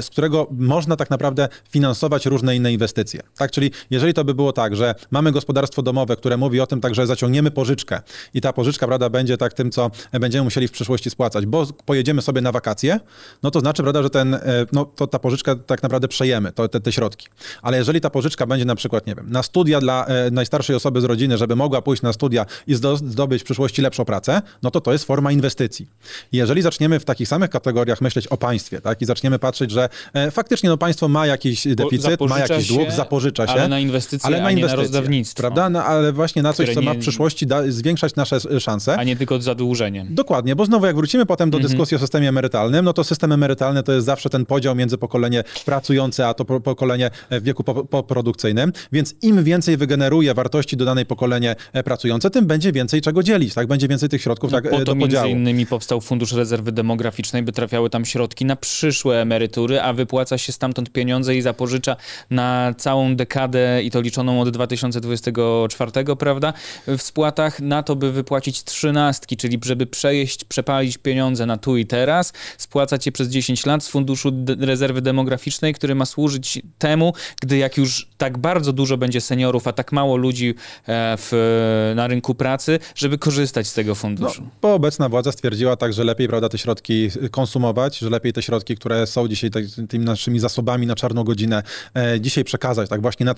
z którego można tak naprawdę finansować różne inne inwestycje. Tak? Czyli Jeżeli to by było tak, że mamy gospodarstwo domowe, które mówi o tym tak, że zaciągniemy pożyczkę i ta pożyczka, prawda, będzie tak tym, co będziemy musieli w przyszłości spłacać, bo pojedziemy sobie na wakacje, no to znaczy, prawda, że ten, e, no, to ta pożyczka tak naprawdę przejemy, to, te, te środki. Ale jeżeli ta pożyczka będzie na przykład, nie wiem, na studia dla e, najstarszej osoby z rodziny, żeby mogła pójść na studia i zdobyć w przyszłości lepszą pracę, no to to jest forma inwestycji. jeżeli zaczniemy w takich samych kategoriach myśleć o państwie, tak, i zaczniemy patrzeć, że e, faktycznie no, państwo ma jakiś deficyt, ma jakiś dług, zapożycza się. Ale na inwestycje, ale na inwestycje, na rozdawnictwo. Prawda? No, ale właśnie na coś, co ma w przyszłości da, zwiększać nasze szanse. A nie tylko zadłużenie. Dokładnie, bo znowu jak wrócimy potem do mhm. dyskusji o systemie emerytalnym, no to system emerytalny to jest zawsze ten podział między pokolenie pracujące, a to pokolenie w wieku poprodukcyjnym, więc im więcej wygeneruje wartości dodanej pokolenie pracujące, tym będzie więcej czego dzielić, tak? Będzie więcej tych środków no, tak, po e, to do podziału. między innymi powstał Fundusz Rezerwy Demograficznej, by trafiały tam środki na przyszłe emerytury, a wypłaca się stamtąd pieniądze i zapożycza na całą dekadę i to liczoną od 2024, prawda, w spłatach na to, by wypłacić trzynastki, czyli żeby przejeść, przepalić pieniądze na tu i teraz, spłacać je przez 10 lat z Funduszu Rezerwy Demograficznej, który ma służyć temu, gdy jak już tak bardzo dużo będzie seniorów, a tak mało ludzi e, w, na rynku pracy, żeby korzystać z tego funduszu. No, bo obecna władza stwierdziła tak, że lepiej prawda, te środki konsumować, że lepiej te środki, które są dzisiaj tymi naszymi zasobami na czarną godzinę, e, dzisiaj przekazać tak właśnie na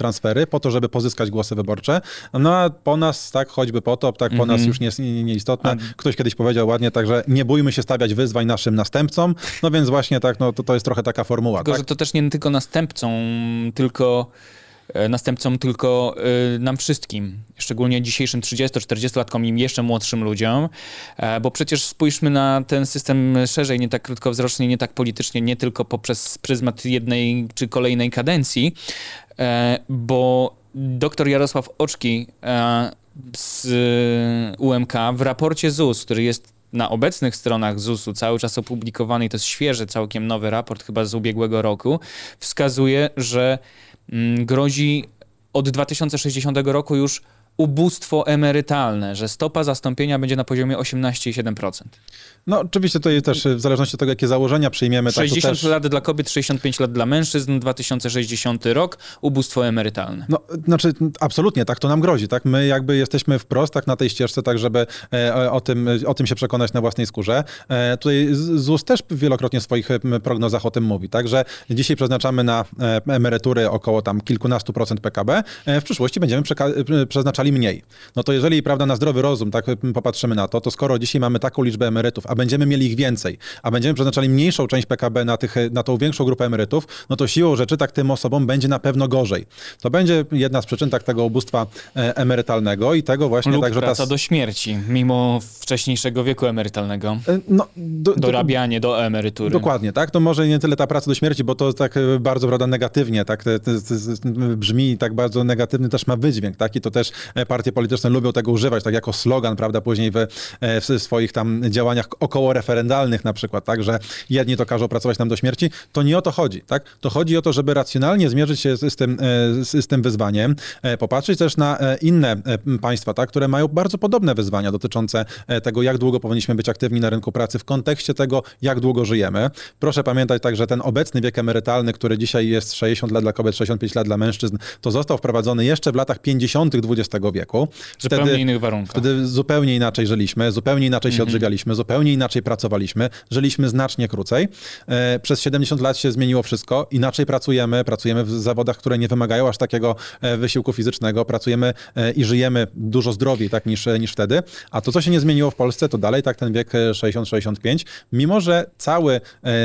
po to, żeby pozyskać głosy wyborcze. No a po nas, tak, choćby potop, tak, po mm -hmm. nas już nie jest nieistotne. Nie Ktoś kiedyś powiedział ładnie tak, że nie bójmy się stawiać wyzwań naszym następcom. No więc właśnie tak, no to, to jest trochę taka formuła. Tylko, tak? że to też nie tylko następcom, tylko e, następcom, tylko y, nam wszystkim, szczególnie dzisiejszym 30-40-latkom i jeszcze młodszym ludziom, e, bo przecież spójrzmy na ten system szerzej, nie tak krótkowzrocznie, nie tak politycznie, nie tylko poprzez pryzmat jednej czy kolejnej kadencji, e, bo dr Jarosław Oczki z UMK w raporcie ZUS, który jest na obecnych stronach ZUS-u cały czas opublikowany i to jest świeży, całkiem nowy raport, chyba z ubiegłego roku, wskazuje, że grozi od 2060 roku już ubóstwo emerytalne, że stopa zastąpienia będzie na poziomie 18,7%. No oczywiście tutaj też w zależności od tego, jakie założenia przyjmiemy. 60 tak, też... lat dla kobiet, 65 lat dla mężczyzn, 2060 rok, ubóstwo emerytalne. No, znaczy absolutnie, tak to nam grozi, tak? My jakby jesteśmy wprost tak na tej ścieżce, tak żeby e, o, tym, o tym się przekonać na własnej skórze. E, tutaj ZUS też wielokrotnie w swoich prognozach o tym mówi, tak? Że dzisiaj przeznaczamy na e, emerytury około tam kilkunastu procent PKB, w przyszłości będziemy przeznaczali mniej. No to jeżeli, prawda, na zdrowy rozum, tak popatrzymy na to, to skoro dzisiaj mamy taką liczbę emerytów, a będziemy mieli ich więcej, a będziemy przeznaczali mniejszą część PKB na, tych, na tą większą grupę emerytów, no to siłą rzeczy tak tym osobom będzie na pewno gorzej. To będzie jedna z przyczyn tak tego ubóstwa e, emerytalnego i tego właśnie Lub tak, że praca ta... do śmierci, mimo wcześniejszego wieku emerytalnego. E, no, do, Dorabianie do emerytury. Dokładnie, tak? To może nie tyle ta praca do śmierci, bo to tak e, bardzo, prawda, negatywnie, tak? brzmi tak bardzo negatywny też ma wydźwięk, tak? I to też partie polityczne lubią tego używać, tak jako slogan, prawda, później w, w swoich tam działaniach około referendalnych na przykład, tak, że jedni to każą pracować nam do śmierci, to nie o to chodzi, tak? To chodzi o to, żeby racjonalnie zmierzyć się z tym, e, z, tym wyzwaniem, e, popatrzeć też na e, inne państwa, tak, które mają bardzo podobne wyzwania dotyczące tego, jak długo powinniśmy być aktywni na rynku pracy w kontekście tego, jak długo żyjemy. Proszę pamiętać tak, że ten obecny wiek emerytalny, który dzisiaj jest 60 lat dla kobiet, 65 lat dla mężczyzn, to został wprowadzony jeszcze w latach 50. XX wieku. Wtedy, zupełnie innych warunkach. Wtedy zupełnie inaczej żyliśmy, zupełnie inaczej się mhm. odżywialiśmy, zupełnie inaczej pracowaliśmy, żyliśmy znacznie krócej. E, przez 70 lat się zmieniło wszystko, inaczej pracujemy, pracujemy w zawodach, które nie wymagają aż takiego e, wysiłku fizycznego, pracujemy e, i żyjemy dużo zdrowiej tak niż, niż wtedy. A to, co się nie zmieniło w Polsce, to dalej tak ten wiek 60-65, mimo że cały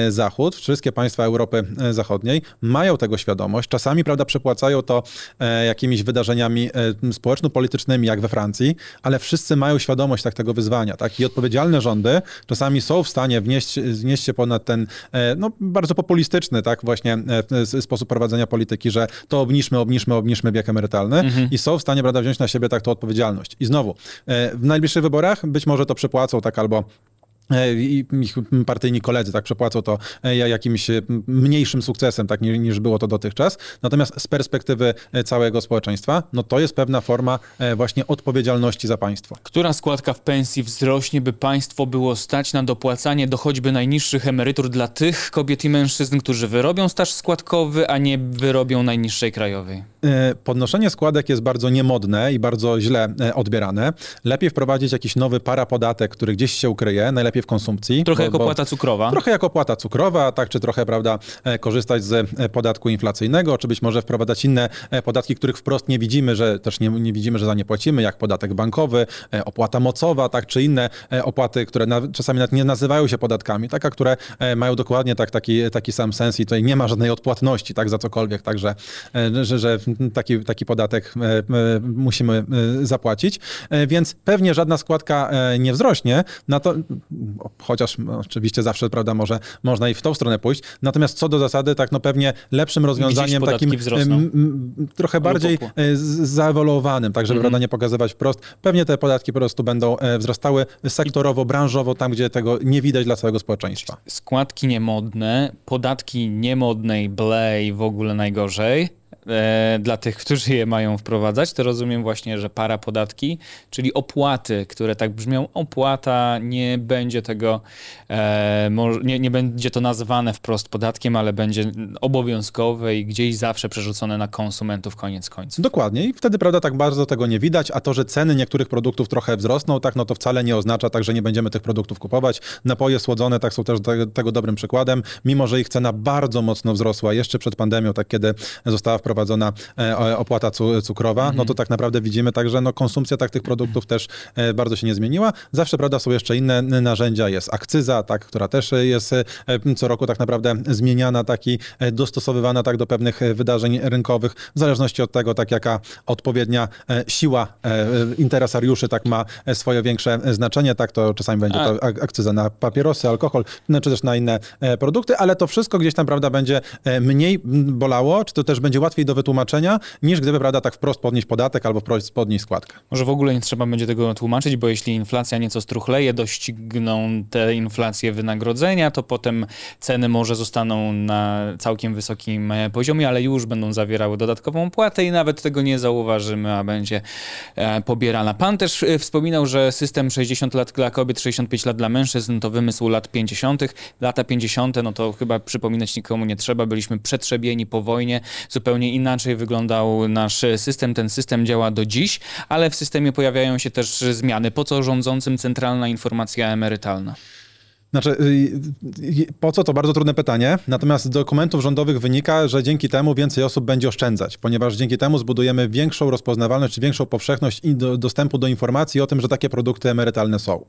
Zachód, wszystkie państwa Europy Zachodniej mają tego świadomość, czasami, prawda, przepłacają to jakimiś wydarzeniami społeczno-politycznymi, jak we Francji, ale wszyscy mają świadomość tak tego wyzwania, tak, i odpowiedzialne rządy czasami są w stanie wnieść, wnieść się ponad ten e, no, bardzo populistyczny tak właśnie e, sposób prowadzenia polityki, że to obniżmy, obniżmy, obniżmy wiek emerytalny mhm. i są w stanie prawda, wziąć na siebie tak tą odpowiedzialność. I znowu, e, w najbliższych wyborach być może to przepłacą tak albo E, i ich partyjni koledzy tak przepłacą to e, jakimś e, mniejszym sukcesem, tak niż było to dotychczas. Natomiast z perspektywy całego społeczeństwa, no to jest pewna forma właśnie odpowiedzialności za państwo. Która składka w pensji wzrośnie, by państwo było stać na dopłacanie do choćby najniższych emerytur dla tych kobiet i mężczyzn, którzy wyrobią staż składkowy, a nie wyrobią najniższej krajowej? Podnoszenie składek jest bardzo niemodne i bardzo źle odbierane. Lepiej wprowadzić jakiś nowy parapodatek, który gdzieś się ukryje, najlepiej w konsumpcji. Trochę bo, jako opłata cukrowa. Trochę jako opłata cukrowa, tak, czy trochę, prawda, e, korzystać z e, podatku inflacyjnego, czy być może wprowadzać inne e, podatki, których wprost nie widzimy, że też nie, nie widzimy, że za nie płacimy, jak podatek bankowy, opłata mocowa, tak, czy inne opłaty, które na, czasami nawet nie nazywają się podatkami, tak, a które mają dokładnie tak, taki, taki sam sens i tutaj nie ma żadnej odpłatności, tak, za cokolwiek, także, że, że taki, taki podatek musimy zapłacić, więc pewnie żadna składka nie wzrośnie, na to chociaż no, oczywiście zawsze, prawda, może, można i w tą stronę pójść. Natomiast co do zasady, tak no pewnie lepszym rozwiązaniem, takim trochę bardziej e, zaewoluowanym, tak żeby, mm prawda, nie pokazywać wprost. Pewnie te podatki po prostu będą e, wzrastały sektorowo, branżowo, tam, gdzie tego nie widać dla całego społeczeństwa. Składki niemodne, podatki niemodnej, blej, w ogóle najgorzej e, dla tych, którzy je mają wprowadzać, to rozumiem właśnie, że para podatki, czyli opłaty, które tak brzmią, opłata nie będzie tego, e, nie, nie będzie to nazywane wprost podatkiem, ale będzie obowiązkowe i gdzieś zawsze przerzucone na konsumentów koniec końców. Dokładnie i wtedy, prawda, tak bardzo tego nie widać, a to, że ceny niektórych produktów trochę wzrosną, tak, no to wcale nie oznacza tak, że nie będziemy tych produktów kupować. Napoje słodzone, tak, są też tego, tego dobrym przykładem, mimo, że ich cena bardzo mocno wzrosła jeszcze przed pandemią, tak, kiedy została wprowadzona wprowadzona e, opłata cukrowa, mhm. no to tak naprawdę widzimy także, no konsumpcja tak tych produktów też e, bardzo się nie zmieniła. Zawsze, prawda, są jeszcze inne narzędzia, jest akcyza, tak, która też jest e, co roku tak naprawdę zmieniana, taki dostosowywana tak do pewnych wydarzeń rynkowych, w zależności od tego, tak jaka odpowiednia siła interesariuszy tak ma swoje większe znaczenie, tak, to czasami będzie to akcyza na papierosy, alkohol, no, czy też na inne produkty, ale to wszystko gdzieś tam, prawda, będzie mniej bolało, czy to też będzie łatwiej do wytłumaczenia, niż gdyby, prawda, tak wprost podnieść podatek albo wprost podnieść składkę. Może w ogóle nie trzeba będzie tego tłumaczyć, bo jeśli inflacja nieco struchleje, dościgną te inflacje wynagrodzenia, to potem ceny może zostaną na całkiem wysokim e, poziomie, ale już będą zawierały dodatkową płatę i nawet tego nie zauważymy, a będzie e, pobierana. Pan też e, wspominał, że system 60 lat dla kobiet, 65 lat dla mężczyzn to wymysł lat 50. Lata 50. no to chyba przypominać nikomu nie trzeba, byliśmy przetrzebieni po wojnie, zupełnie inaczej wyglądał nasz system. Ten system działa do dziś, ale w systemie pojawiają się też zmiany. Po co rządzącym centralna informacja emerytalna? Znaczy, y, y, po co to bardzo trudne pytanie. Natomiast z dokumentów rządowych wynika, że dzięki temu więcej osób będzie oszczędzać, ponieważ dzięki temu zbudujemy większą rozpoznawalność czy większą powszechność i do, dostępu do informacji o tym, że takie produkty emerytalne są.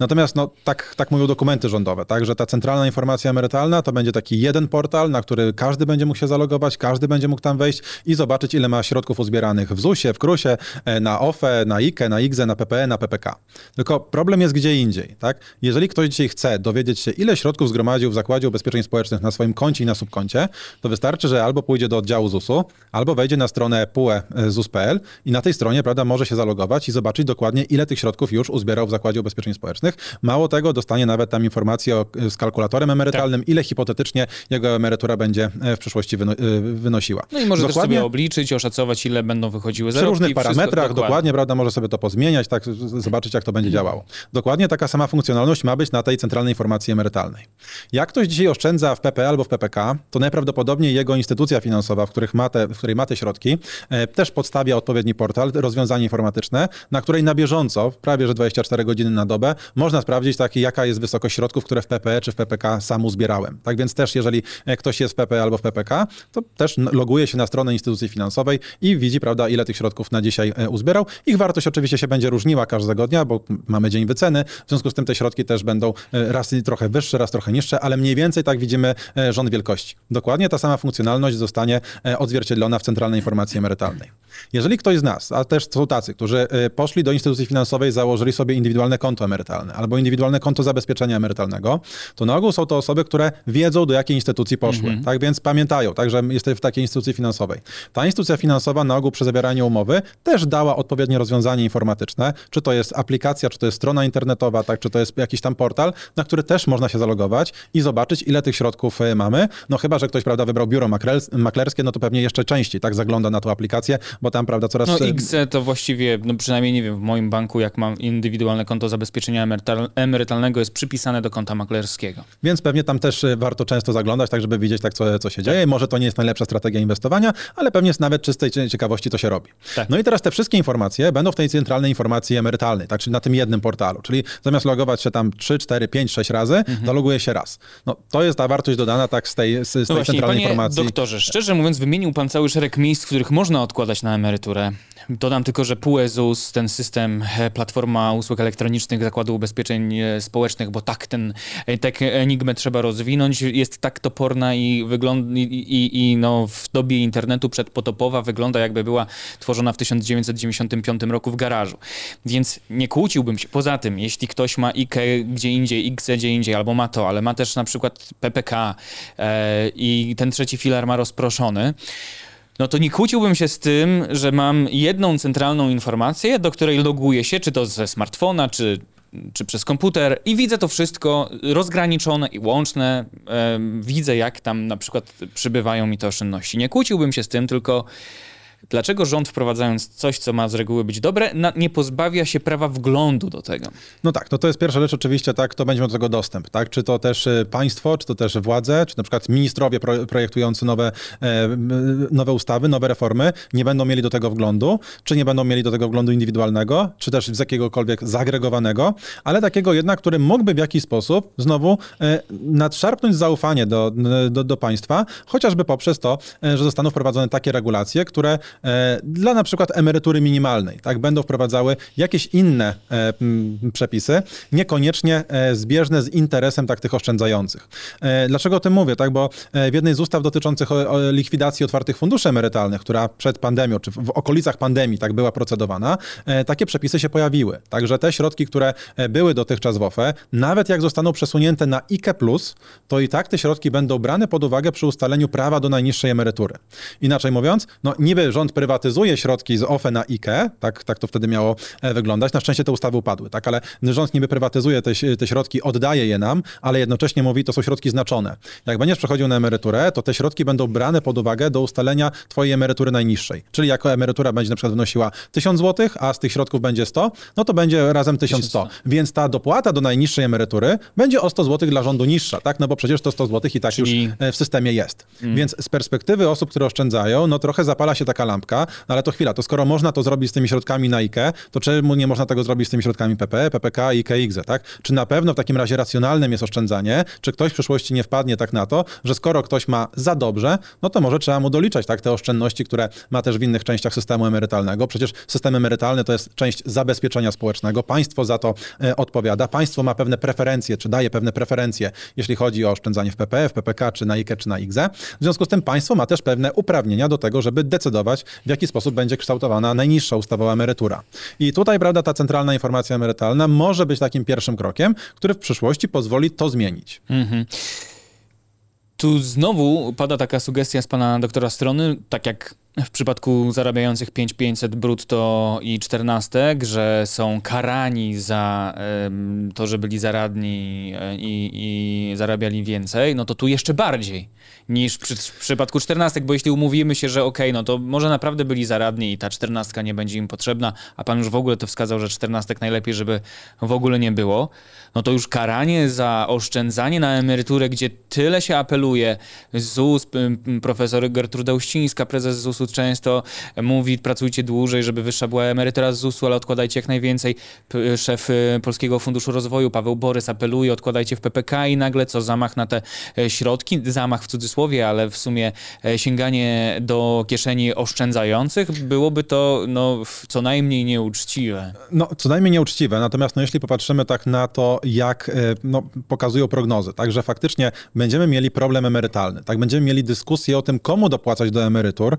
Natomiast no, tak, tak mówią dokumenty rządowe, tak, że ta centralna informacja emerytalna to będzie taki jeden portal, na który każdy będzie mógł się zalogować, każdy będzie mógł tam wejść i zobaczyć, ile ma środków uzbieranych w ZUS-ie, w KRUS-ie, e, na OFE, na IKE, na IGZE, na PPE, na PPK. Tylko problem jest gdzie indziej. Tak? Jeżeli ktoś dzisiaj chce dowiedzieć się, ile środków zgromadził w Zakładzie Ubezpieczeń Społecznych na swoim koncie i na subkoncie, to wystarczy, że albo pójdzie do oddziału ZUS-u, albo wejdzie na stronę PUE ZUS.pl i na tej stronie prawda, może się zalogować i zobaczyć dokładnie, ile tych środków już uzbierał w Zakładzie Ubezpieczeń Społecznych. Mało tego, dostanie nawet tam informację o, z kalkulatorem emerytalnym, tak. ile hipotetycznie jego emerytura będzie e, w przyszłości wyno, e, wynosiła. No i może dokładnie, też sobie obliczyć, oszacować, ile będą wychodziły zarobki. Przy różnych parametrach, dokładnie. dokładnie, prawda, może sobie to pozmieniać, tak, zobaczyć, jak to będzie działało. Dokładnie taka sama funkcjonalność ma być na tej centralnej informacji emerytalnej. Jak ktoś dzisiaj oszczędza w PP albo w PPK, to najprawdopodobniej jego instytucja finansowa, w, których ma te, w której ma te środki, e, też podstawia odpowiedni portal, rozwiązanie informatyczne, na której na bieżąco, prawie że 24 godziny na dobę, można sprawdzić taki, jaka jest wysokość środków, które w PPE czy w PPK sam uzbierałem. Tak więc też, jeżeli e, ktoś jest w PP albo w PPK, to też loguje się na stronę instytucji finansowej i widzi, prawda, ile tych środków na dzisiaj e, uzbierał. Ich wartość oczywiście się będzie różniła każdego dnia, bo mamy dzień wyceny, w związku z tym te środki też będą raz trochę wyższe, raz trochę niższe, ale mniej więcej tak widzimy rząd wielkości. Dokładnie ta sama funkcjonalność zostanie odzwierciedlona w centralnej informacji emerytalnej. Jeżeli ktoś z nas, a też są tacy, którzy poszli do instytucji finansowej, założyli sobie indywidualne konto emerytalne albo indywidualne konto zabezpieczenia emerytalnego, to na ogół są to osoby, które wiedzą, do jakiej instytucji poszły. Mhm. Tak więc pamiętają, tak, że jesteś w takiej instytucji finansowej. Ta instytucja finansowa na ogół przy zawieraniu umowy też dała odpowiednie rozwiązanie informatyczne, czy to jest aplikacja, czy to jest strona internetowa, tak, czy to jest jakiś tam portal, na który też można się zalogować i zobaczyć, ile tych środków e, mamy. No chyba, że ktoś, prawda, wybrał biuro maklerskie, no to pewnie jeszcze częściej, tak, zagląda na tą aplikację, bo tam, prawda, coraz... No X to właściwie, no przynajmniej, nie wiem, w moim banku, jak mam indywidualne konto zabezpieczenia emerytalnego, jest przypisane do konta maklerskiego. Więc pewnie tam też e, warto często zaglądać, tak, żeby widzieć, tak, co, co się dzieje. Może to nie jest najlepsza strategia inwestowania, ale pewnie z nawet czystej ciekawości to się robi. Tak. No i teraz te wszystkie informacje będą w tej centralnej informacji emerytalnej, tak, czyli na tym jednym portalu. Czyli zamiast logować się tam 3, 4, 5, 6 razy, mhm. zaloguje się raz. No to jest ta wartość dodana tak z tej, z, z no tej właśnie, centralnej panie informacji. doktorze, szczerze mówiąc, wymienił pan cały szereg miejsc, w których można odkładać na emeryturę. Dodam tylko, że PUEZUS, ten system, e, platforma usług elektronicznych Zakładu Ubezpieczeń e, Społecznych, bo tak ten, e, tak enigmę trzeba rozwinąć, jest tak toporna i, wygląda, i, i, i no, w dobie internetu przedpotopowa wygląda jakby była tworzona w 1995 roku w garażu. Więc nie kłóciłbym się. Poza tym, jeśli ktoś ma IKE gdzie indziej, XE gdzie indziej, albo ma to, ale ma też na przykład PPK e, i ten trzeci filar ma rozproszony, no to nie kłóciłbym się z tym, że mam jedną centralną informację, do której loguję się, czy to ze smartfona, czy, czy przez komputer i widzę to wszystko rozgraniczone i łączne. widzę, jak tam na przykład przybywają mi te oszczędności. Nie kłóciłbym się z tym, tylko Dlaczego rząd wprowadzając coś, co ma z reguły być dobre, nie pozbawia się prawa wglądu do tego? No tak, no to jest pierwsza rzecz oczywiście, tak, kto będzie miał do tego dostęp, tak? Czy to też y, państwo, czy to też władze, czy na przykład ministrowie projektujący nowe, e, nowe ustawy, nowe reformy nie będą mieli do tego wglądu, czy nie będą mieli do tego wglądu indywidualnego, czy też z jakiegokolwiek zagregowanego, ale takiego jednak, który mógłby w jakiś sposób znowu e, nadszarpnąć zaufanie do, do, do państwa, chociażby poprzez to, e, że zostaną wprowadzone takie regulacje, które E, dla na przykład emerytury minimalnej, tak, będą wprowadzały jakieś inne e, przepisy, niekoniecznie e, zbieżne z interesem tak tych oszczędzających. Dlaczego o tym mówię? Tak, bo w jednej z ustaw dotyczących likwidacji otwartych funduszy emerytalnych, która przed pandemią, czy w okolicach pandemii tak była procedowana, takie przepisy się pojawiły. Także te środki, które były dotychczas w OFE, nawet jak zostaną przesunięte na IKE+, to i tak te środki będą brane pod uwagę przy ustaleniu prawa do najniższej emerytury. Inaczej mówiąc, no niby rząd prywatyzuje środki z OFE na IKE, tak, tak to wtedy miało e, wyglądać. Na szczęście te ustawy upadły, tak, ale rząd niby prywatyzuje te, te środki, oddaje je nam, ale jednocześnie mówi, to są środki znaczone. Jak będziesz przechodził na emeryturę, to te środki będą brane pod uwagę do ustalenia twojej emerytury najniższej. Czyli jako emerytura będzie na przykład wynosiła 1000 zł, a z tych środków będzie 100, no to będzie razem 1100. Więc ta dopłata do najniższej emerytury będzie o 100 zł dla rządu niższa, tak? No bo przecież to 100 zł i tak Czyli... już e, w systemie jest. Mm. Więc z perspektywy osób, które oszczędzają, no trochę zapala się taka lampka, no ale to chwila, to skoro można to zrobić z tymi środkami na IKE, to czemu nie można tego zrobić z tymi środkami PPE, PPK, IKE, IGZE, tak? Czy na pewno w takim razie racjonalnym jest oszczędzanie? Czy ktoś w przyszłości nie wpadnie tak na to, że skoro ktoś ma za dobrze, no to może trzeba mu doliczać, tak? Te oszczędności, które ma też w innych częściach systemu emerytalnego. Przecież system emerytalny to jest część zabezpieczenia społecznego. Państwo za to e, odpowiada. Państwo ma pewne preferencje, czy daje pewne preferencje, jeśli chodzi o oszczędzanie w PPE, w PPK, czy na IKE, czy na IGZE. W związku z tym państwo ma też pewne uprawnienia do tego, żeby decydować, w jaki sposób będzie kształtowana najniższa ustawowa emerytura. I tutaj, prawda, ta centralna informacja emerytalna może być takim pierwszym krokiem, który w przyszłości pozwoli to zmienić. Mhm. Tu znowu pada taka sugestia z pana doktora strony, tak jak w przypadku zarabiających 5500 brutto i 14, że są karani za to, że byli zaradni e, i, i, zarabiali więcej, no to tu jeszcze bardziej niż przy, w przypadku 14, bo jeśli umówimy się, że okej, okay, no to może naprawdę byli zaradni i ta 14 nie będzie im potrzebna, a pan już w ogóle to wskazał, że 14 najlepiej, żeby w ogóle nie było, no to już karanie za oszczędzanie na emeryturę, gdzie tyle się apeluje, ZUS, profesor Gertruda Uścińska, prezes ZUS-u często mówi, pracujcie dłużej, żeby wyższa była emerytura z ZUS-u, ale odkładajcie jak najwięcej. Szef y, Polskiego Funduszu Rozwoju, Paweł Borys apeluje, odkładajcie w PPK i nagle co, zamach na te e, środki, zamach w cudzysłowie, cudzysłowie, ale w sumie sięganie do kieszeni oszczędzających, byłoby to no, co najmniej nieuczciwe. No, co najmniej nieuczciwe, natomiast no, jeśli popatrzymy tak na to, jak no, pokazują prognozy, także faktycznie będziemy mieli problem emerytalny, tak, będziemy mieli dyskusję o tym, komu dopłacać do emerytur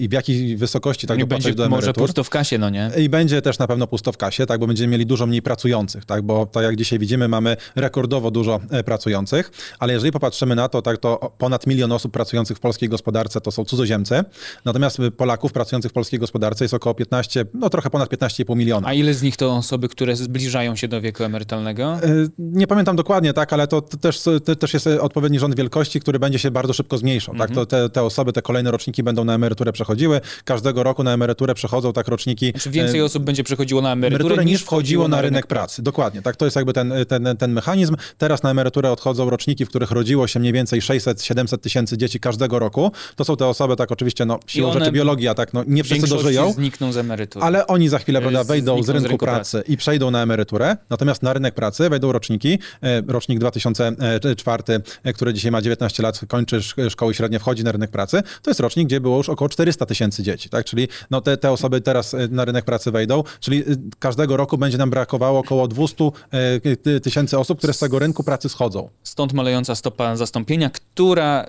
i w jakiej wysokości tak dopłacać będzie do emerytur. może pusto w kasie, no nie? I będzie też na pewno pusto w kasie, tak, bo będziemy mieli dużo mniej pracujących, tak, bo tak jak dzisiaj widzimy, mamy rekordowo dużo e, pracujących, ale jeżeli popatrzymy na to, tak, to ponad milion osób pracujących w polskiej gospodarce to są cudzoziemcy, natomiast Polaków pracujących w polskiej gospodarce jest około 15, no trochę ponad 15,5 miliona. A ile z nich to osoby, które zbliżają się do wieku emerytalnego? E, nie pamiętam dokładnie, tak, ale to, to też, to też jest odpowiedni rząd wielkości, który będzie się bardzo szybko zmniejszał, tak, to te, te osoby, te kolejne roczniki będą na emeryturę przechodziły, każdego roku na emeryturę przechodzą tak roczniki. Czy więcej e, osób będzie przechodziło na emeryturę, emeryturę niż wchodziło na rynek pracy. pracy. Dokładnie, tak, to jest jakby ten, ten, ten mechanizm. Teraz na emeryturę odchodzą roczniki, w których rodziło się mniej więcej 600-700 tysięcy dzieci każdego roku. To są te osoby, tak oczywiście, no siłą rzeczy biologia, tak, no nie wszyscy dożyją. znikną z emerytury. Ale oni za chwilę, prawda, wejdą z rynku, z rynku pracy, pracy, i przejdą na emeryturę, natomiast na rynek pracy wejdą roczniki, e, rocznik 2004, e, który dzisiaj ma 19 lat, kończy szkoły średnie, wchodzi na rynek pracy, to jest rocznik, gdzie było już około 400 tysięcy dzieci, tak, czyli no te, te osoby teraz na rynek pracy wejdą, czyli każdego roku będzie nam brakowało około 200 e, tysięcy osób, które z tego rynku pracy schodzą. Stąd malejąca stopa zastąpienia, która e,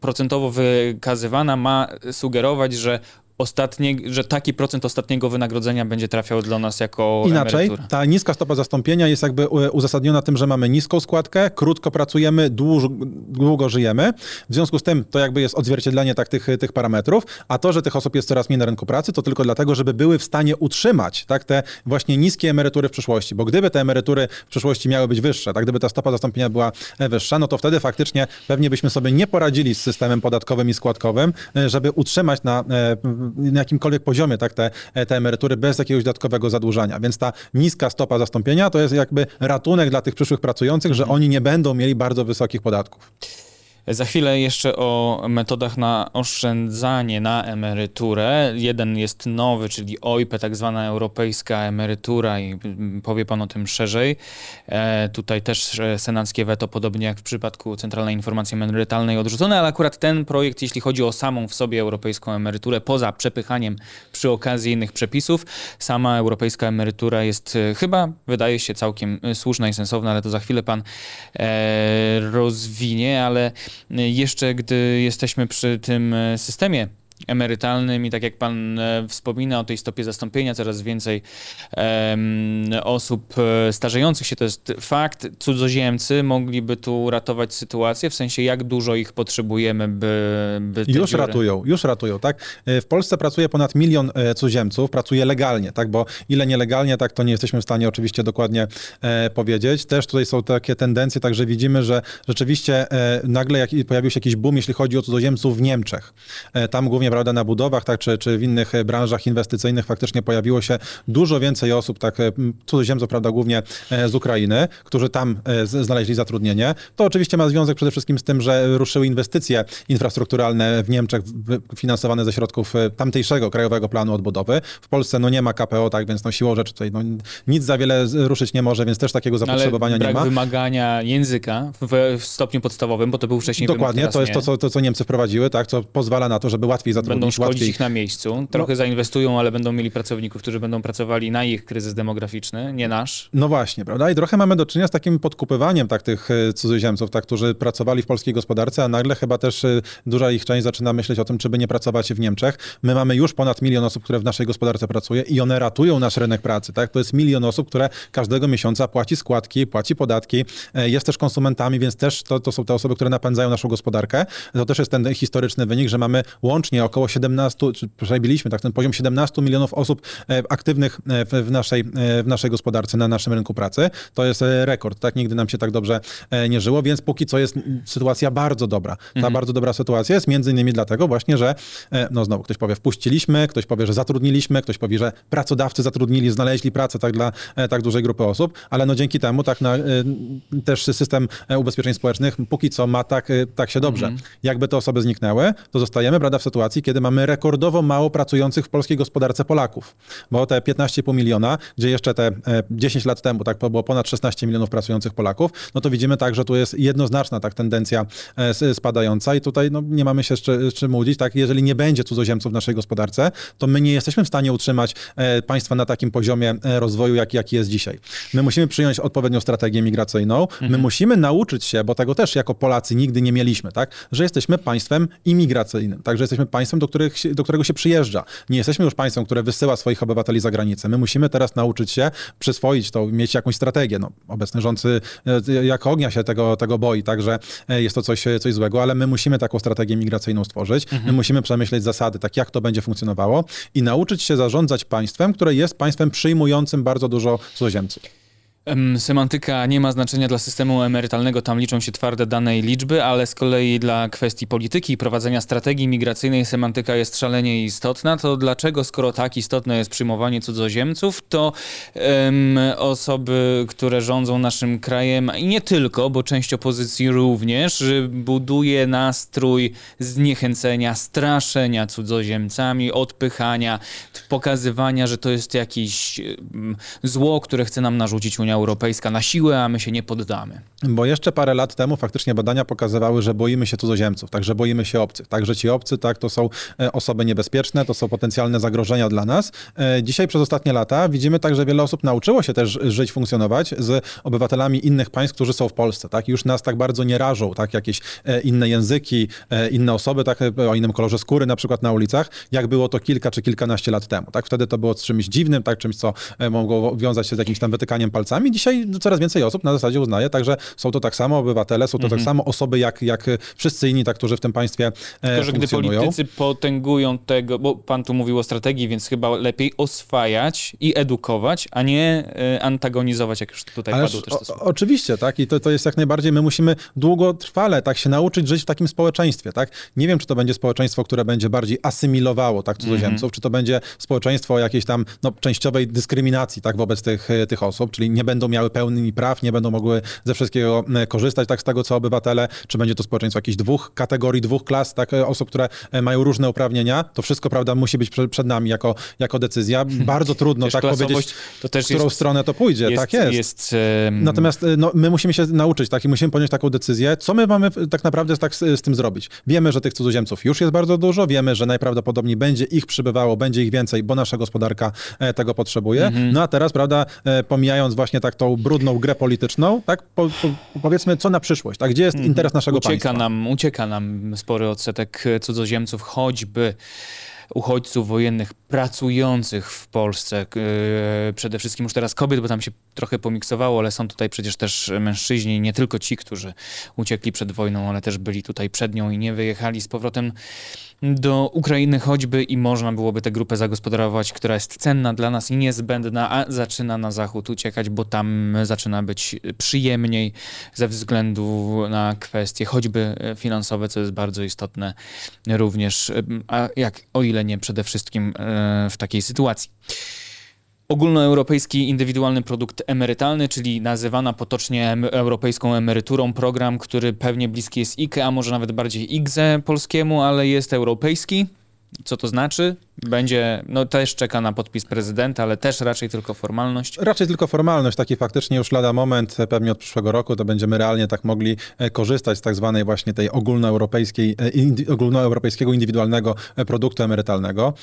procentowo wykazywana ma sugerować, że ostatnie, że taki procent ostatniego wynagrodzenia będzie trafiał do nas jako Inaczej, emerytura. ta niska stopa zastąpienia jest jakby uzasadniona tym, że mamy niską składkę, krótko pracujemy, długo, długo żyjemy. W związku z tym to jakby jest odzwierciedlenie tak tych, tych parametrów, a to, że tych osób jest coraz mniej na rynku pracy, to tylko dlatego, żeby były w stanie utrzymać tak, te właśnie niskie emerytury w przyszłości. Bo gdyby te emerytury w przyszłości miały być wyższe, tak, gdyby ta stopa zastąpienia była e, wyższa, no to wtedy faktycznie pewnie byśmy sobie nie poradzili z systemem podatkowym i składkowym, e, żeby utrzymać na e, na jakimkolwiek poziomie tak, te, te emerytury bez jakiegoś dodatkowego zadłużania. Więc ta niska stopa zastąpienia to jest jakby ratunek dla tych przyszłych pracujących, że mhm. oni nie będą mieli bardzo wysokich podatków. Za chwilę jeszcze o metodach na oszczędzanie na emeryturę. Jeden jest nowy, czyli OIP, tak zwana europejska emerytura i powie pan o tym szerzej. E, tutaj też e, senackie weto, podobnie jak w przypadku Centralnej Informacji Emerytalnej odrzucone, ale akurat ten projekt, jeśli chodzi o samą w sobie europejską emeryturę, poza przepychaniem przy okazji innych przepisów, sama europejska emerytura jest e, chyba, wydaje się, całkiem e, słuszna i sensowna, ale to za chwilę pan e, rozwinie, ale jeszcze gdy jesteśmy przy tym e, systemie emerytalnym i tak jak pan e, wspomina o tej stopie zastąpienia, coraz więcej um, osób e, starzejących się, to jest fakt. Cudzoziemcy mogliby tu ratować sytuację, w sensie jak dużo ich potrzebujemy, by, by Już dziury... ratują, już ratują, tak? E, w Polsce pracuje ponad milion cudzoziemców, pracuje legalnie, tak? Bo ile nielegalnie, tak to nie jesteśmy w stanie oczywiście dokładnie e, powiedzieć. Też tutaj są takie tendencje, także widzimy, że rzeczywiście e, nagle jak, pojawił się jakiś boom, jeśli chodzi o cudzoziemców w Niemczech. E, tam głównie prawda, na budowach, tak, czy, czy w innych e, branżach inwestycyjnych faktycznie pojawiło się dużo więcej osób, tak, e, cudzoziemców, prawda, głównie e, z Ukrainy, którzy tam znaleźli zatrudnienie. To oczywiście ma związek przede wszystkim z tym, że ruszyły inwestycje infrastrukturalne w Niemczech finansowane ze środków tamtejszego Krajowego Planu Odbudowy. W Polsce no nie ma KPO, tak, więc no siłą rzeczy tutaj no, nic za wiele ruszyć nie może, więc też takiego zapotrzebowania Ale nie ma. wymagania języka w, w, stopniu podstawowym, bo to był wcześniej Dokładnie, to jest to co, to, co Niemcy wprowadziły, tak, co pozwala na to, żeby łatwiej będą szkolić łatwiej. ich na miejscu. Trochę no. zainwestują, ale będą mieli pracowników, którzy będą pracowali na ich kryzys demograficzny, nie nasz. No właśnie, prawda? I trochę mamy do czynienia z takim podkupywaniem tak, tych e, cudzoziemców, tak, którzy pracowali w polskiej gospodarce, a nagle chyba też e, duża ich część zaczyna myśleć o tym, czy by nie pracować w Niemczech. My mamy już ponad milion osób, które w naszej gospodarce pracuje i one ratują nasz rynek pracy. Tak? To jest milion osób, które każdego miesiąca płaci składki, płaci podatki, e, jest też konsumentami, więc też to, to są te osoby, które napędzają naszą gospodarkę. To też jest ten historyczny wynik, że mamy łącznie około 17, czy przebiliśmy tak ten poziom 17 milionów osób e, aktywnych e, w naszej, e, w naszej gospodarce, na naszym rynku pracy. To jest rekord, tak? Nigdy nam się tak dobrze nie żyło, więc póki co jest sytuacja bardzo dobra. Ta mhm. bardzo dobra sytuacja jest między innymi dlatego właśnie, że no znowu ktoś powie wpuściliśmy, ktoś powie, że zatrudniliśmy, ktoś powie, że pracodawcy zatrudnili, znaleźli pracę tak dla tak dużej grupy osób, ale no dzięki temu tak na, też system ubezpieczeń społecznych póki co ma tak, tak się dobrze. Mhm. Jakby te osoby zniknęły, to zostajemy, prawda, w sytuacji, kiedy mamy rekordowo mało pracujących w polskiej gospodarce Polaków. Bo te 15,5 miliona, gdzie jeszcze te 10 lat temu tak było ponad 16 milionów pracujących Polaków, no to widzimy tak, że tu jest jednoznaczna tak tendencja spadająca i tutaj no, nie mamy się z czym łudzić, tak, jeżeli nie będzie cudzoziemców w naszej gospodarce, to my nie jesteśmy w stanie utrzymać państwa na takim poziomie rozwoju, jaki, jaki jest dzisiaj. My musimy przyjąć odpowiednią strategię migracyjną, mhm. my musimy nauczyć się, bo tego też jako Polacy nigdy nie mieliśmy, tak, że jesteśmy państwem imigracyjnym, tak, że jesteśmy państwem, do, których, do którego się przyjeżdża. Nie jesteśmy już państwem, które wysyła swoich obywateli za granicę. My musimy teraz nauczyć się przyswoić to, mieć jakąś strategię. No, obecny rządcy e, jak ognia się tego, tego boi, także jest to coś, coś złego, ale my musimy taką strategię migracyjną stworzyć. Mhm. My musimy przemyśleć zasady, tak jak to będzie funkcjonowało i nauczyć się zarządzać państwem, które jest państwem przyjmującym bardzo dużo cudzoziemców. Semantyka nie ma znaczenia dla systemu emerytalnego, tam liczą się twarde dane i liczby, ale z kolei dla kwestii polityki i prowadzenia strategii migracyjnej semantyka jest szalenie istotna. To dlaczego, skoro tak istotne jest przyjmowanie cudzoziemców, to um, osoby, które rządzą naszym krajem i nie tylko, bo część opozycji również, buduje nastrój zniechęcenia, straszenia cudzoziemcami, odpychania, pokazywania, że to jest jakieś um, zło, które chce nam narzucić Unia Europejska na siłę, a my się nie poddamy. Bo jeszcze parę lat temu faktycznie badania pokazywały, że boimy się cudzoziemców, także boimy się obcych. Także ci obcy, tak, to są e, osoby niebezpieczne, to są potencjalne zagrożenia dla nas. E, dzisiaj przez ostatnie lata widzimy tak, że wiele osób nauczyło się też żyć, funkcjonować z obywatelami innych państw, którzy są w Polsce, tak? Już nas tak bardzo nie rażą, tak? Jakieś e, inne języki, inne osoby, tak? O innym kolorze skóry na przykład na ulicach, jak było to kilka czy kilkanaście lat temu, tak? Wtedy to było czymś dziwnym, tak? Czymś, co mogło wiązać się z jakimś tam wytykaniem palcami, Polackami. Dzisiaj coraz więcej osób na zasadzie uznaje, także są to tak samo obywatele, są to tak mhm. samo osoby jak, jak wszyscy inni, tak, którzy w tym państwie e, Tylko, że gdy politycy potęgują tego, bo pan tu mówił o strategii, więc chyba lepiej oswajać i edukować, a nie e, antagonizować, jak już tutaj Ależ padło też to słowo. Oczywiście, tak, i to, to jest jak najbardziej, my musimy długotrwale tak się nauczyć żyć w takim społeczeństwie, tak. Nie wiem, czy to będzie społeczeństwo, które będzie bardziej asymilowało, tak, cudzoziemców, mm -hmm. czy to będzie społeczeństwo jakiejś tam, no, częściowej dyskryminacji, tak, wobec tych, tych osób, czyli nie będą miały pełni praw, nie będą mogły ze wszystkiego e, korzystać, tak z tego co obywatele, czy będzie to społeczeństwo jakichś dwóch kategorii, dwóch klas, tak, e, osób, które e, mają różne uprawnienia, to wszystko, prawda, musi być przed nami jako, jako decyzja. Bardzo trudno tak powiedzieć, to też w którą jest, stronę to pójdzie, jest, tak jest. jest um... Natomiast no, my musimy się nauczyć, tak, i musimy podjąć taką decyzję, co my mamy tak naprawdę tak z, z tym zrobić. Wiemy, że tych cudzoziemców już jest bardzo dużo, wiemy, że najprawdopodobniej będzie ich przybywało, będzie ich więcej, bo nasza gospodarka tego potrzebuje. Mhm. No a teraz, prawda, pomijając właśnie tak tą brudną grę polityczną, tak? Po, po, powiedzmy, co na przyszłość, tak? Gdzie jest mhm. interes naszego ucieka państwa? Nam, ucieka nam spory odsetek cudzoziemców, choćby uchodźców wojennych pracujących w Polsce, przede wszystkim już teraz kobiet, bo tam się trochę pomiksowało, ale są tutaj przecież też mężczyźni, nie tylko ci, którzy uciekli przed wojną, ale też byli tutaj przed nią i nie wyjechali z powrotem do Ukrainy choćby i można byłoby tę grupę zagospodarować, która jest cenna dla nas i niezbędna, a zaczyna na zachód uciekać, bo tam zaczyna być przyjemniej ze względu na kwestie choćby finansowe, co jest bardzo istotne również, a jak o ile nie przede wszystkim e, w takiej sytuacji. Ogólnoeuropejski indywidualny produkt emerytalny, czyli nazywana potocznie europejską emeryturą, program, który pewnie bliski jest IKE, a może nawet bardziej IGZE polskiemu, ale jest europejski. Co to znaczy? Będzie, no też czeka na podpis prezydenta, ale też raczej tylko formalność. Raczej tylko formalność, taki faktycznie już lada moment, e, pewnie od przyszłego roku to będziemy realnie tak mogli e, korzystać z tak zwanej właśnie tej ogólnoeuropejskiej, e, ogólnoeuropejskiego indywidualnego produktu emerytalnego.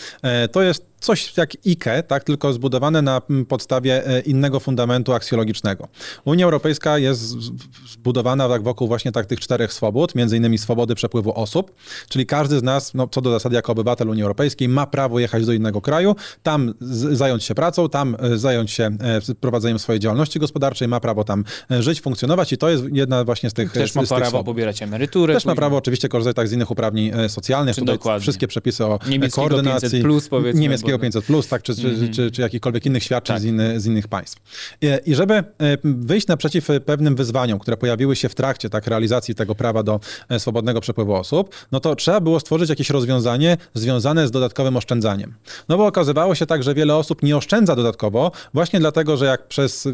To jest coś jak IKE, tak, tylko zbudowane na podstawie innego fundamentu aksjologicznego. Unia Europejska jest zbudowana tak wokół właśnie tak tych czterech swobód, między innymi swobody przepływu osób, czyli każdy z nas, no, co do zasady jako obywatel Unii Europejskiej ma prawo jechać do innego kraju, tam zająć się pracą, tam e, zająć się e, prowadzeniem swojej działalności gospodarczej, ma prawo tam e, żyć, funkcjonować i to jest jedna właśnie z tych Też ma prawo pobierać emeryturę. Też później. ma prawo oczywiście korzystać tak z innych uprawnień socjalnych. Tutaj dokładnie. wszystkie przepisy o niemieckiego koordynacji. 500 plus, powiedzmy, niemieckiego 500 plus, tak, czy, mm -hmm. czy, czy, czy jakichkolwiek innych świadczeń tak. z, inny, z innych państw. I żeby wyjść naprzeciw pewnym wyzwaniom, które pojawiły się w trakcie tak, realizacji tego prawa do swobodnego przepływu osób, no to trzeba było stworzyć jakieś rozwiązanie związane z dodatkowym oszczędzaniem. No bo okazywało się tak, że wiele osób nie oszczędza dodatkowo, właśnie dlatego, że jak przez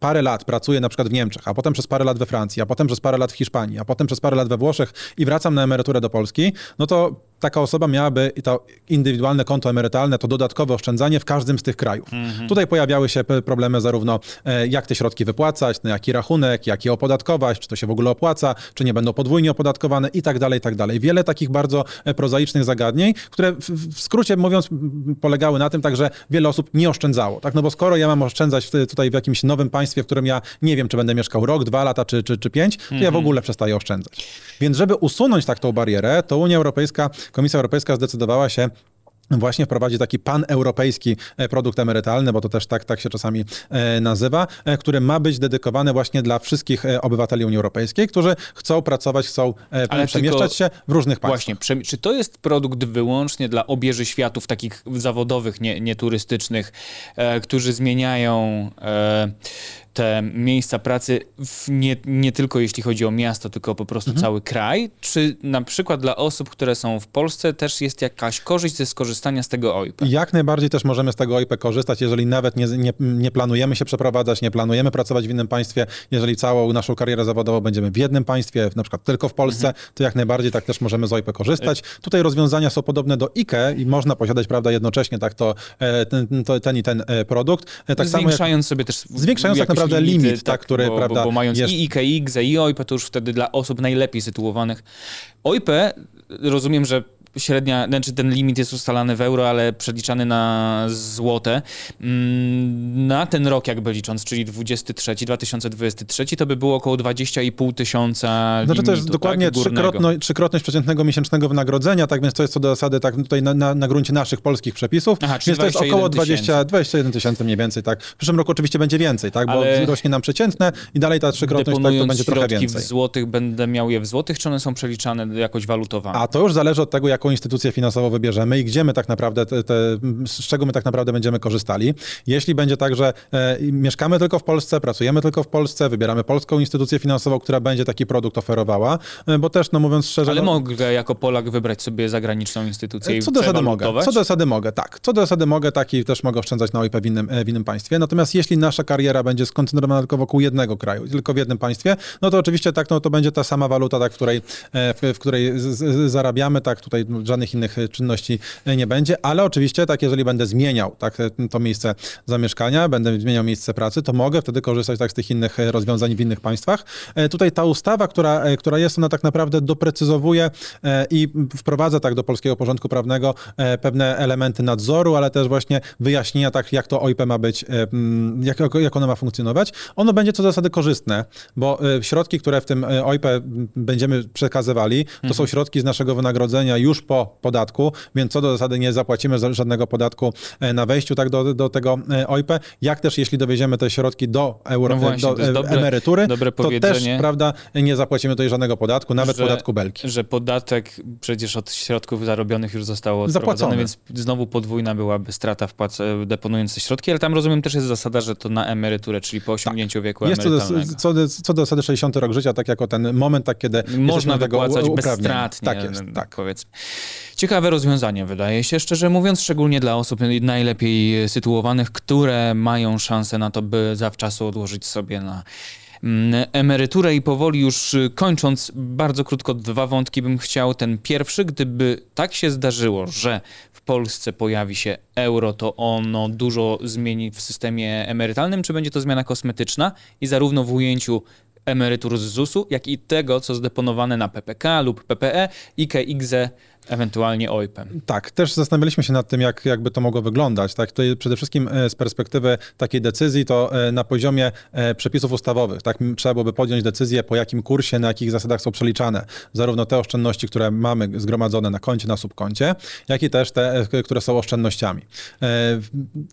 parę lat pracuje na przykład w Niemczech, a potem przez parę lat we Francji, a potem przez parę lat w Hiszpanii, a potem przez parę lat we Włoszech i wracam na emeryturę do Polski, no to taka osoba miałaby to indywidualne konto emerytalne, to dodatkowe oszczędzanie w każdym z tych krajów. Mhm. Tutaj pojawiały się problemy zarówno e, jak te środki wypłacać, na jaki rachunek, jak je opodatkować, czy to się w ogóle opłaca, czy nie będą podwójnie opodatkowane i tak dalej, i tak dalej. Wiele takich bardzo e, prozaicznych zagadnień, które w skrócie mówiąc polegały na tym tak, że wiele osób nie oszczędzało. Tak, no bo skoro ja mam oszczędzać w, tutaj w jakimś nowym państwie, w którym ja nie wiem, czy będę mieszkał rok, dwa lata, czy, czy, czy pięć, to mhm. ja w mhm. ogóle przestaję oszczędzać. Więc żeby usunąć tak tą barierę, to Unia Europejska, Komisja Europejska zdecydowała się właśnie wprowadzi taki paneuropejski e, produkt emerytalny, bo to też tak, tak się czasami e, nazywa, e, który ma być dedykowany właśnie dla wszystkich obywateli Unii Europejskiej, którzy chcą pracować, chcą Ale przemieszczać się w różnych państwach. Właśnie, czy to jest produkt wyłącznie dla obieży światów takich zawodowych, nie, nieturystycznych, którzy zmieniają te miejsca pracy nie, nie tylko jeśli chodzi o miasto, tylko po prostu mhm. cały kraj? Czy na przykład dla osób, które są w Polsce też jest jakaś korzyść ze skorzystania z tego OIP? Jak najbardziej też możemy z tego OIP korzystać, jeżeli nawet nie, nie, nie planujemy się przeprowadzać, nie planujemy pracować w innym państwie, jeżeli całą naszą karierę zawodową będziemy w jednym państwie, na przykład tylko w Polsce, mhm. to jak najbardziej tak też możemy z OIP korzystać. Tutaj rozwiązania są podobne do IKE i można posiadać, prawda, jednocześnie tak to e, ten, to, ten i ten e, produkt. E, tak zwiększając samo, sobie też zwiększając tak naprawdę naprawdę limity, limit, tak, który, bo, prawda, bo, bo mając jest... i IKX, i OIP, to już wtedy dla osób najlepiej sytuowanych. OIP, rozumiem, że średnia, znaczy ten limit jest ustalany w euro, ale przeliczany na złote. Mm, na ten rok jakby licząc, czyli 23, 2023, to by było około 20,5 tysiąca Znaczy to jest tak, dokładnie trzykrotno, trzykrotność przeciętnego miesięcznego wynagrodzenia, tak więc to jest co do zasady tak tutaj na, na, na gruncie naszych polskich przepisów, Aha, więc to jest około 20, 21 tysięcy mniej więcej, tak. W przyszłym roku oczywiście będzie więcej, tak, bo ale rośnie nam przeciętne i dalej ta trzykrotność tak, to będzie trochę więcej. w złotych będę miał je w złotych, czy one są przeliczane jakoś walutowane? A to już zależy od tego, jaką jaką instytucję finansową wybierzemy i gdzie my tak naprawdę, te, te, z czego my tak naprawdę będziemy korzystali. Jeśli będzie tak, że e, mieszkamy tylko w Polsce, pracujemy tylko w Polsce, wybieramy polską instytucję finansową, która będzie taki produkt oferowała, e, bo też, no mówiąc szczerze... Ale no, mogę jako Polak wybrać sobie zagraniczną instytucję e, Co do zasady mogę. Co do zasady mogę, tak. Co do zasady mogę, tak i też mogę oszczędzać na OIP w innym, e, w innym państwie. Natomiast jeśli nasza kariera będzie skoncentrowana tylko wokół jednego kraju, tylko w jednym państwie, no to oczywiście tak, no to będzie ta sama waluta, tak, w której, w, w której z, z, zarabiamy, tak, tutaj żadnych innych czynności nie będzie, ale oczywiście tak, jeżeli będę zmieniał tak, to miejsce zamieszkania, będę zmieniał miejsce pracy, to mogę wtedy korzystać tak z tych innych rozwiązań w innych państwach. E, tutaj ta ustawa, która, e, która jest, ona tak naprawdę doprecyzowuje e, i wprowadza tak do polskiego porządku prawnego pewne elementy nadzoru, ale też właśnie wyjaśnienia tak, jak to OIP ma być, jak, jak ono ma funkcjonować. Ono będzie co zasady korzystne, bo środki, które w tym OIP będziemy przekazywali, to mhm. są środki z naszego wynagrodzenia już po podatku, więc co do zasady nie zapłacimy żadnego podatku e, na wejściu tak do, do tego e, OIP, jak też jeśli dowieziemy te środki do, euro, no właśnie, do dobre, emerytury, dobre to też prawda, nie zapłacimy tutaj żadnego podatku, nawet że, podatku belki. Że podatek przecież od środków zarobionych już zostało zapłacony, więc znowu podwójna byłaby strata wpłac deponując te środki, ale tam rozumiem też jest zasada, że to na emeryturę, czyli po osiągnięciu tak. wieku jest emerytalnego. Co do, co do zasady 60 rok życia, tak jako ten moment, tak kiedy można wypłacać bezstratnie, tak jest, tak. powiedzmy. Ciekawe rozwiązanie, wydaje się, szczerze mówiąc, szczególnie dla osób najlepiej sytuowanych, które mają szansę na to, by zawczasu odłożyć sobie na mm, emeryturę. I powoli już kończąc, bardzo krótko dwa wątki bym chciał. Ten pierwszy, gdyby tak się zdarzyło, że w Polsce pojawi się euro, to ono dużo zmieni w systemie emerytalnym, czy będzie to zmiana kosmetyczna? I zarówno w ujęciu emerytur z ZUS-u, jak i tego, co zdeponowane na PPK lub PPE, IKE, IGZE Ewentualnie OIP-em. Tak, też zastanawialiśmy się nad tym, jak, jakby to mogło wyglądać. Tak, to przede wszystkim e, z perspektywy takiej decyzji, to e, na poziomie e, przepisów ustawowych. Tak, trzeba byłoby podjąć decyzję, po jakim kursie, na jakich zasadach są przeliczane. Zarówno te oszczędności, które mamy zgromadzone na koncie, na subkoncie, jak i też te, które są oszczędnościami.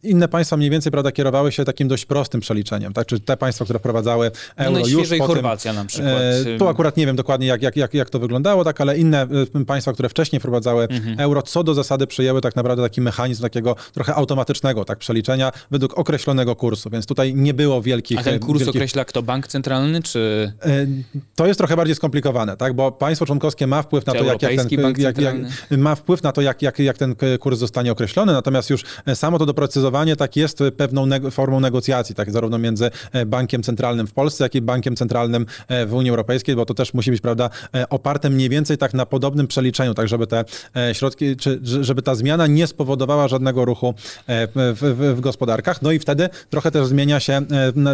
Inne państwa mniej więcej prawda, kierowały się takim dość prostym przeliczeniem. Tak, czy te państwa, które wprowadzały euro no już po Chorwacja tym, na przykład. Tu akurat nie wiem dokładnie, jak, jak, jak, jak to wyglądało, tak, ale inne państwa, które wcześniej wprowadzały mhm. euro, co do zasady przyjęły tak naprawdę taki mechanizm takiego trochę automatycznego tak przeliczenia według określonego kursu, więc tutaj nie było wielkich... A ten kurs wielkich... określa kto? Bank centralny, czy... E, to jest trochę bardziej skomplikowane, tak, bo państwo członkowskie ma wpływ na to, jak, jak, ten, jak, jak, ma wpływ na to, jak, jak, jak ten kurs zostanie określony, natomiast już samo to doprecyzowanie tak jest pewną neg formą negocjacji, tak, zarówno między e, bankiem centralnym w Polsce, jak i bankiem centralnym e, w Unii Europejskiej, bo to też musi być, prawda, oparte mniej więcej tak na podobnym przeliczeniu, tak żeby te te środki, czy żeby ta zmiana nie spowodowała żadnego ruchu w, w, w gospodarkach. No i wtedy trochę też zmienia się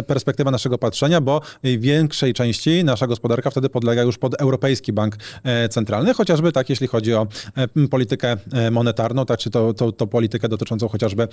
perspektywa naszego patrzenia, bo w większej części nasza gospodarka wtedy podlega już pod Europejski Bank Centralny, chociażby tak, jeśli chodzi o politykę monetarną, tak, czy to, to, to politykę dotyczącą chociażby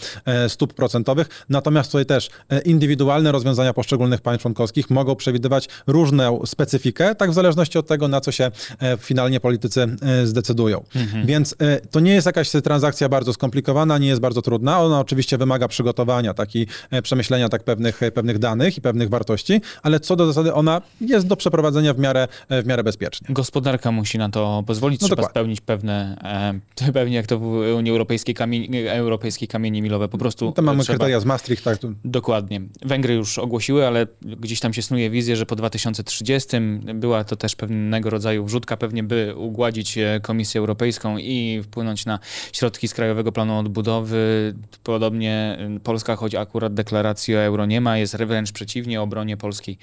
stóp procentowych. Natomiast tutaj też indywidualne rozwiązania poszczególnych państw członkowskich mogą przewidywać różną specyfikę, tak w zależności od tego, na co się e, finalnie politycy e, zdecydują. Mhm. Więc e, to nie jest jakaś transakcja bardzo skomplikowana, nie jest bardzo trudna. Ona oczywiście wymaga przygotowania, taki przemyślenia tak pewnych, pewnych danych i pewnych wartości, ale co do zasady ona jest do przeprowadzenia w miarę, w miarę bezpiecznie. Gospodarka musi na to pozwolić, no trzeba dokładnie. spełnić pewne, *laughs* pewnie jak to w Unii Europejskiej, kamien, europejskiej kamienie milowe, po prostu Tam mamy trzeba... kryteria z Maastricht, tak? Dokładnie. Węgry już ogłosiły, ale gdzieś tam się snuje wizję, że po 2030 była to też pewnego rodzaju wrzutka, pewnie by ugładzić Komisję Europejską i wpłynąć na środki z Krajowego Planu Odbudowy. Podobnie e, Polska, choć akurat deklaracji o euro nie ma, jest wręcz przeciwnie obronie polskiej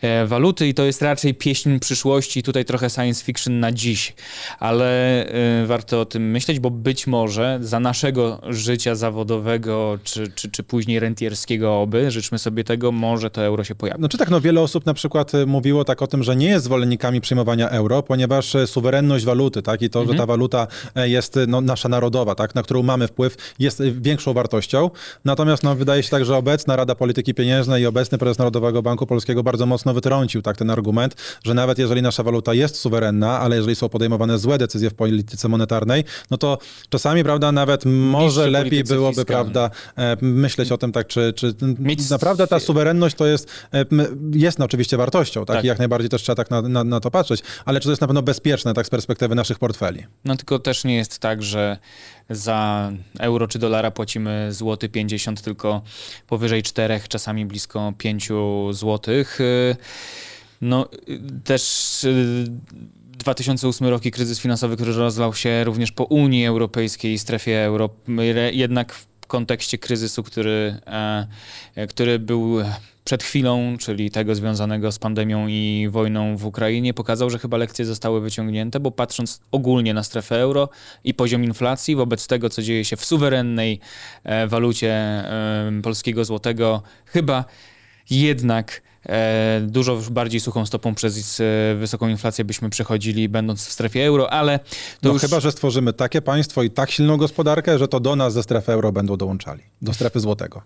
e, waluty i to jest raczej pieśń przyszłości, tutaj trochę science fiction na dziś, ale warto o tym myśleć, bo być może za naszego życia zawodowego, czy, czy, czy później rentierskiego oby, życzmy sobie tego, może to euro się pojawi. No czy tak, no wiele osób na przykład y, mówiło tak o tym, że nie jest zwolennikami przyjmowania euro, ponieważ y, suwerenność waluty, tak, i to, mhm. że ta waluta e, jest y, no, nasza narodowa, tak, na którą mamy wpływ, jest większą wartością. Natomiast no, wydaje się tak, że obecna Rada Polityki Pieniężnej i obecny prezes Narodowego Banku Polskiego bardzo mocno wytrącił tak ten argument, że nawet jeżeli nasza waluta jest suwerenna, ale jeżeli są podejmowane złe decyzje w polityce monetarnej, no to czasami, prawda, nawet może lepiej byłoby, prawda, e, myśleć o tym tak, czy, czy naprawdę ta suwerenność to jest, e, jest oczywiście wartością, tak? tak. I jak najbardziej też trzeba tak na, na, na, to patrzeć, ale czy to jest na pewno bezpieczne, tak z perspektywy naszych portfeli? No tylko też nie jest tak, że za euro czy dolara płacimy złoty 50, tylko powyżej 4, czasami blisko 5 złotych. Y, no też 2008 y, rok i kryzys finansowy, który rozlał się również po Unii Europejskiej i strefie euro, jednak w kontekście kryzysu, który, e, który był przed chwilą, czyli tego związanego z pandemią i wojną w Ukrainie, pokazał, że chyba lekcje zostały wyciągnięte, bo patrząc ogólnie na strefę euro i poziom inflacji wobec tego, co dzieje się w suwerennej e, walucie polskiego złotego, chyba jednak e, dużo bardziej suchą stopą przez e, wysoką inflację byśmy przechodzili, będąc w strefie euro, ale no już... chyba, że stworzymy takie państwo i tak silną gospodarkę, że to do nas ze strefy euro będą dołączali, do strefy złotego.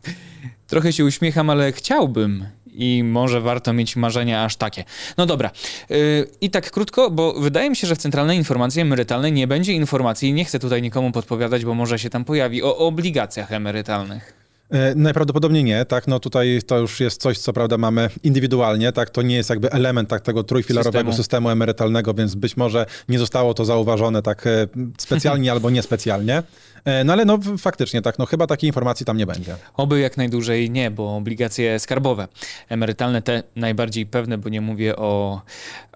Trochę się uśmiecham, ale chciałbym i może warto mieć marzenia aż takie. No dobra. Yy, I tak krótko, bo wydaje mi się, że w Centralnej Informacji Emerytalnej nie będzie informacji, nie chcę tutaj nikomu podpowiadać, bo może się tam pojawi, o obligacjach emerytalnych. E, najprawdopodobniej nie, tak, no tutaj to już jest coś, co prawda mamy indywidualnie, tak, to nie jest jakby element tak tego trójfilarowego systemu. systemu emerytalnego, więc być może nie zostało to zauważone tak e, specjalnie *laughs* albo niespecjalnie. E, no ale no faktycznie tak, no chyba takiej informacji tam nie będzie. Oby jak najdłużej nie, bo obligacje skarbowe, emerytalne te najbardziej pewne, bo nie mówię o,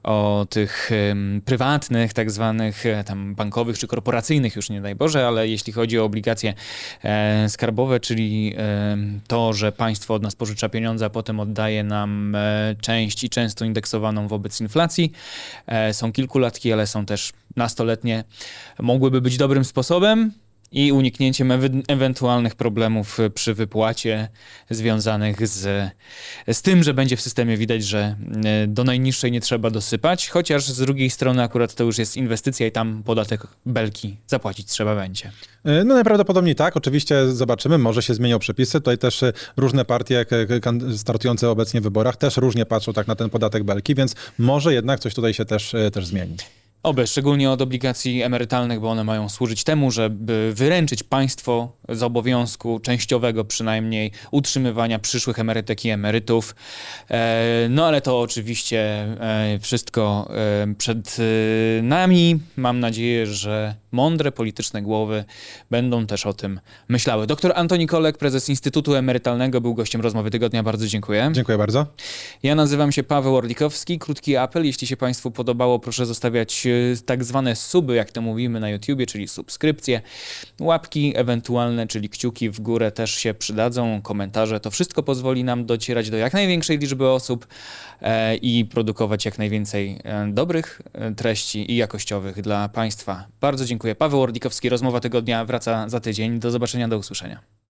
o tych um, prywatnych, tak zwanych e, tam bankowych czy korporacyjnych już nie daj Boże, ale jeśli chodzi o obligacje e, skarbowe, czyli e, to, że państwo od nas pożycza pieniądze, a potem oddaje nam e, część i często indeksowaną wobec inflacji. E, są kilkulatki, ale są też nastoletnie. Mogłyby być dobrym sposobem i uniknięciem ewe ewentualnych problemów przy wypłacie związanych z, z tym, że będzie w systemie widać, że e, do najniższej nie trzeba dosypać, chociaż z drugiej strony akurat to już jest inwestycja i tam podatek belki zapłacić trzeba będzie. E, no najprawdopodobniej tak, oczywiście zobaczymy, może się zmienią przepisy. Tutaj też e, różne partie startujące obecnie w wyborach też różnie patrzą tak na ten podatek belki, więc może jednak coś tutaj się też, też zmieni. Oby, szczególnie od obligacji emerytalnych, bo one mają służyć temu, żeby wyręczyć państwo z obowiązku częściowego przynajmniej utrzymywania przyszłych emerytek i emerytów. E, no ale to oczywiście e, wszystko e, przed nami. Mam nadzieję, że mądre polityczne głowy będą też o tym myślały. Doktor Antoni Kolek, prezes Instytutu Emerytalnego, był gościem rozmowy tygodnia. Bardzo dziękuję. Dziękuję bardzo. Ja nazywam się Paweł Orlikowski. Krótki apel. Jeśli się Państwu podobało, proszę zostawiać tak zwane suby, jak to mówimy na YouTubie, czyli subskrypcje, łapki ewentualne, czyli kciuki w górę też się przydadzą, komentarze. To wszystko pozwoli nam docierać do jak największej liczby osób e, i produkować jak najwięcej e, dobrych e, treści i jakościowych dla Państwa. Bardzo dziękuję dziękuję. Paweł Ordikowski, rozmowa tygodnia wraca za tydzień. Do zobaczenia, do usłyszenia.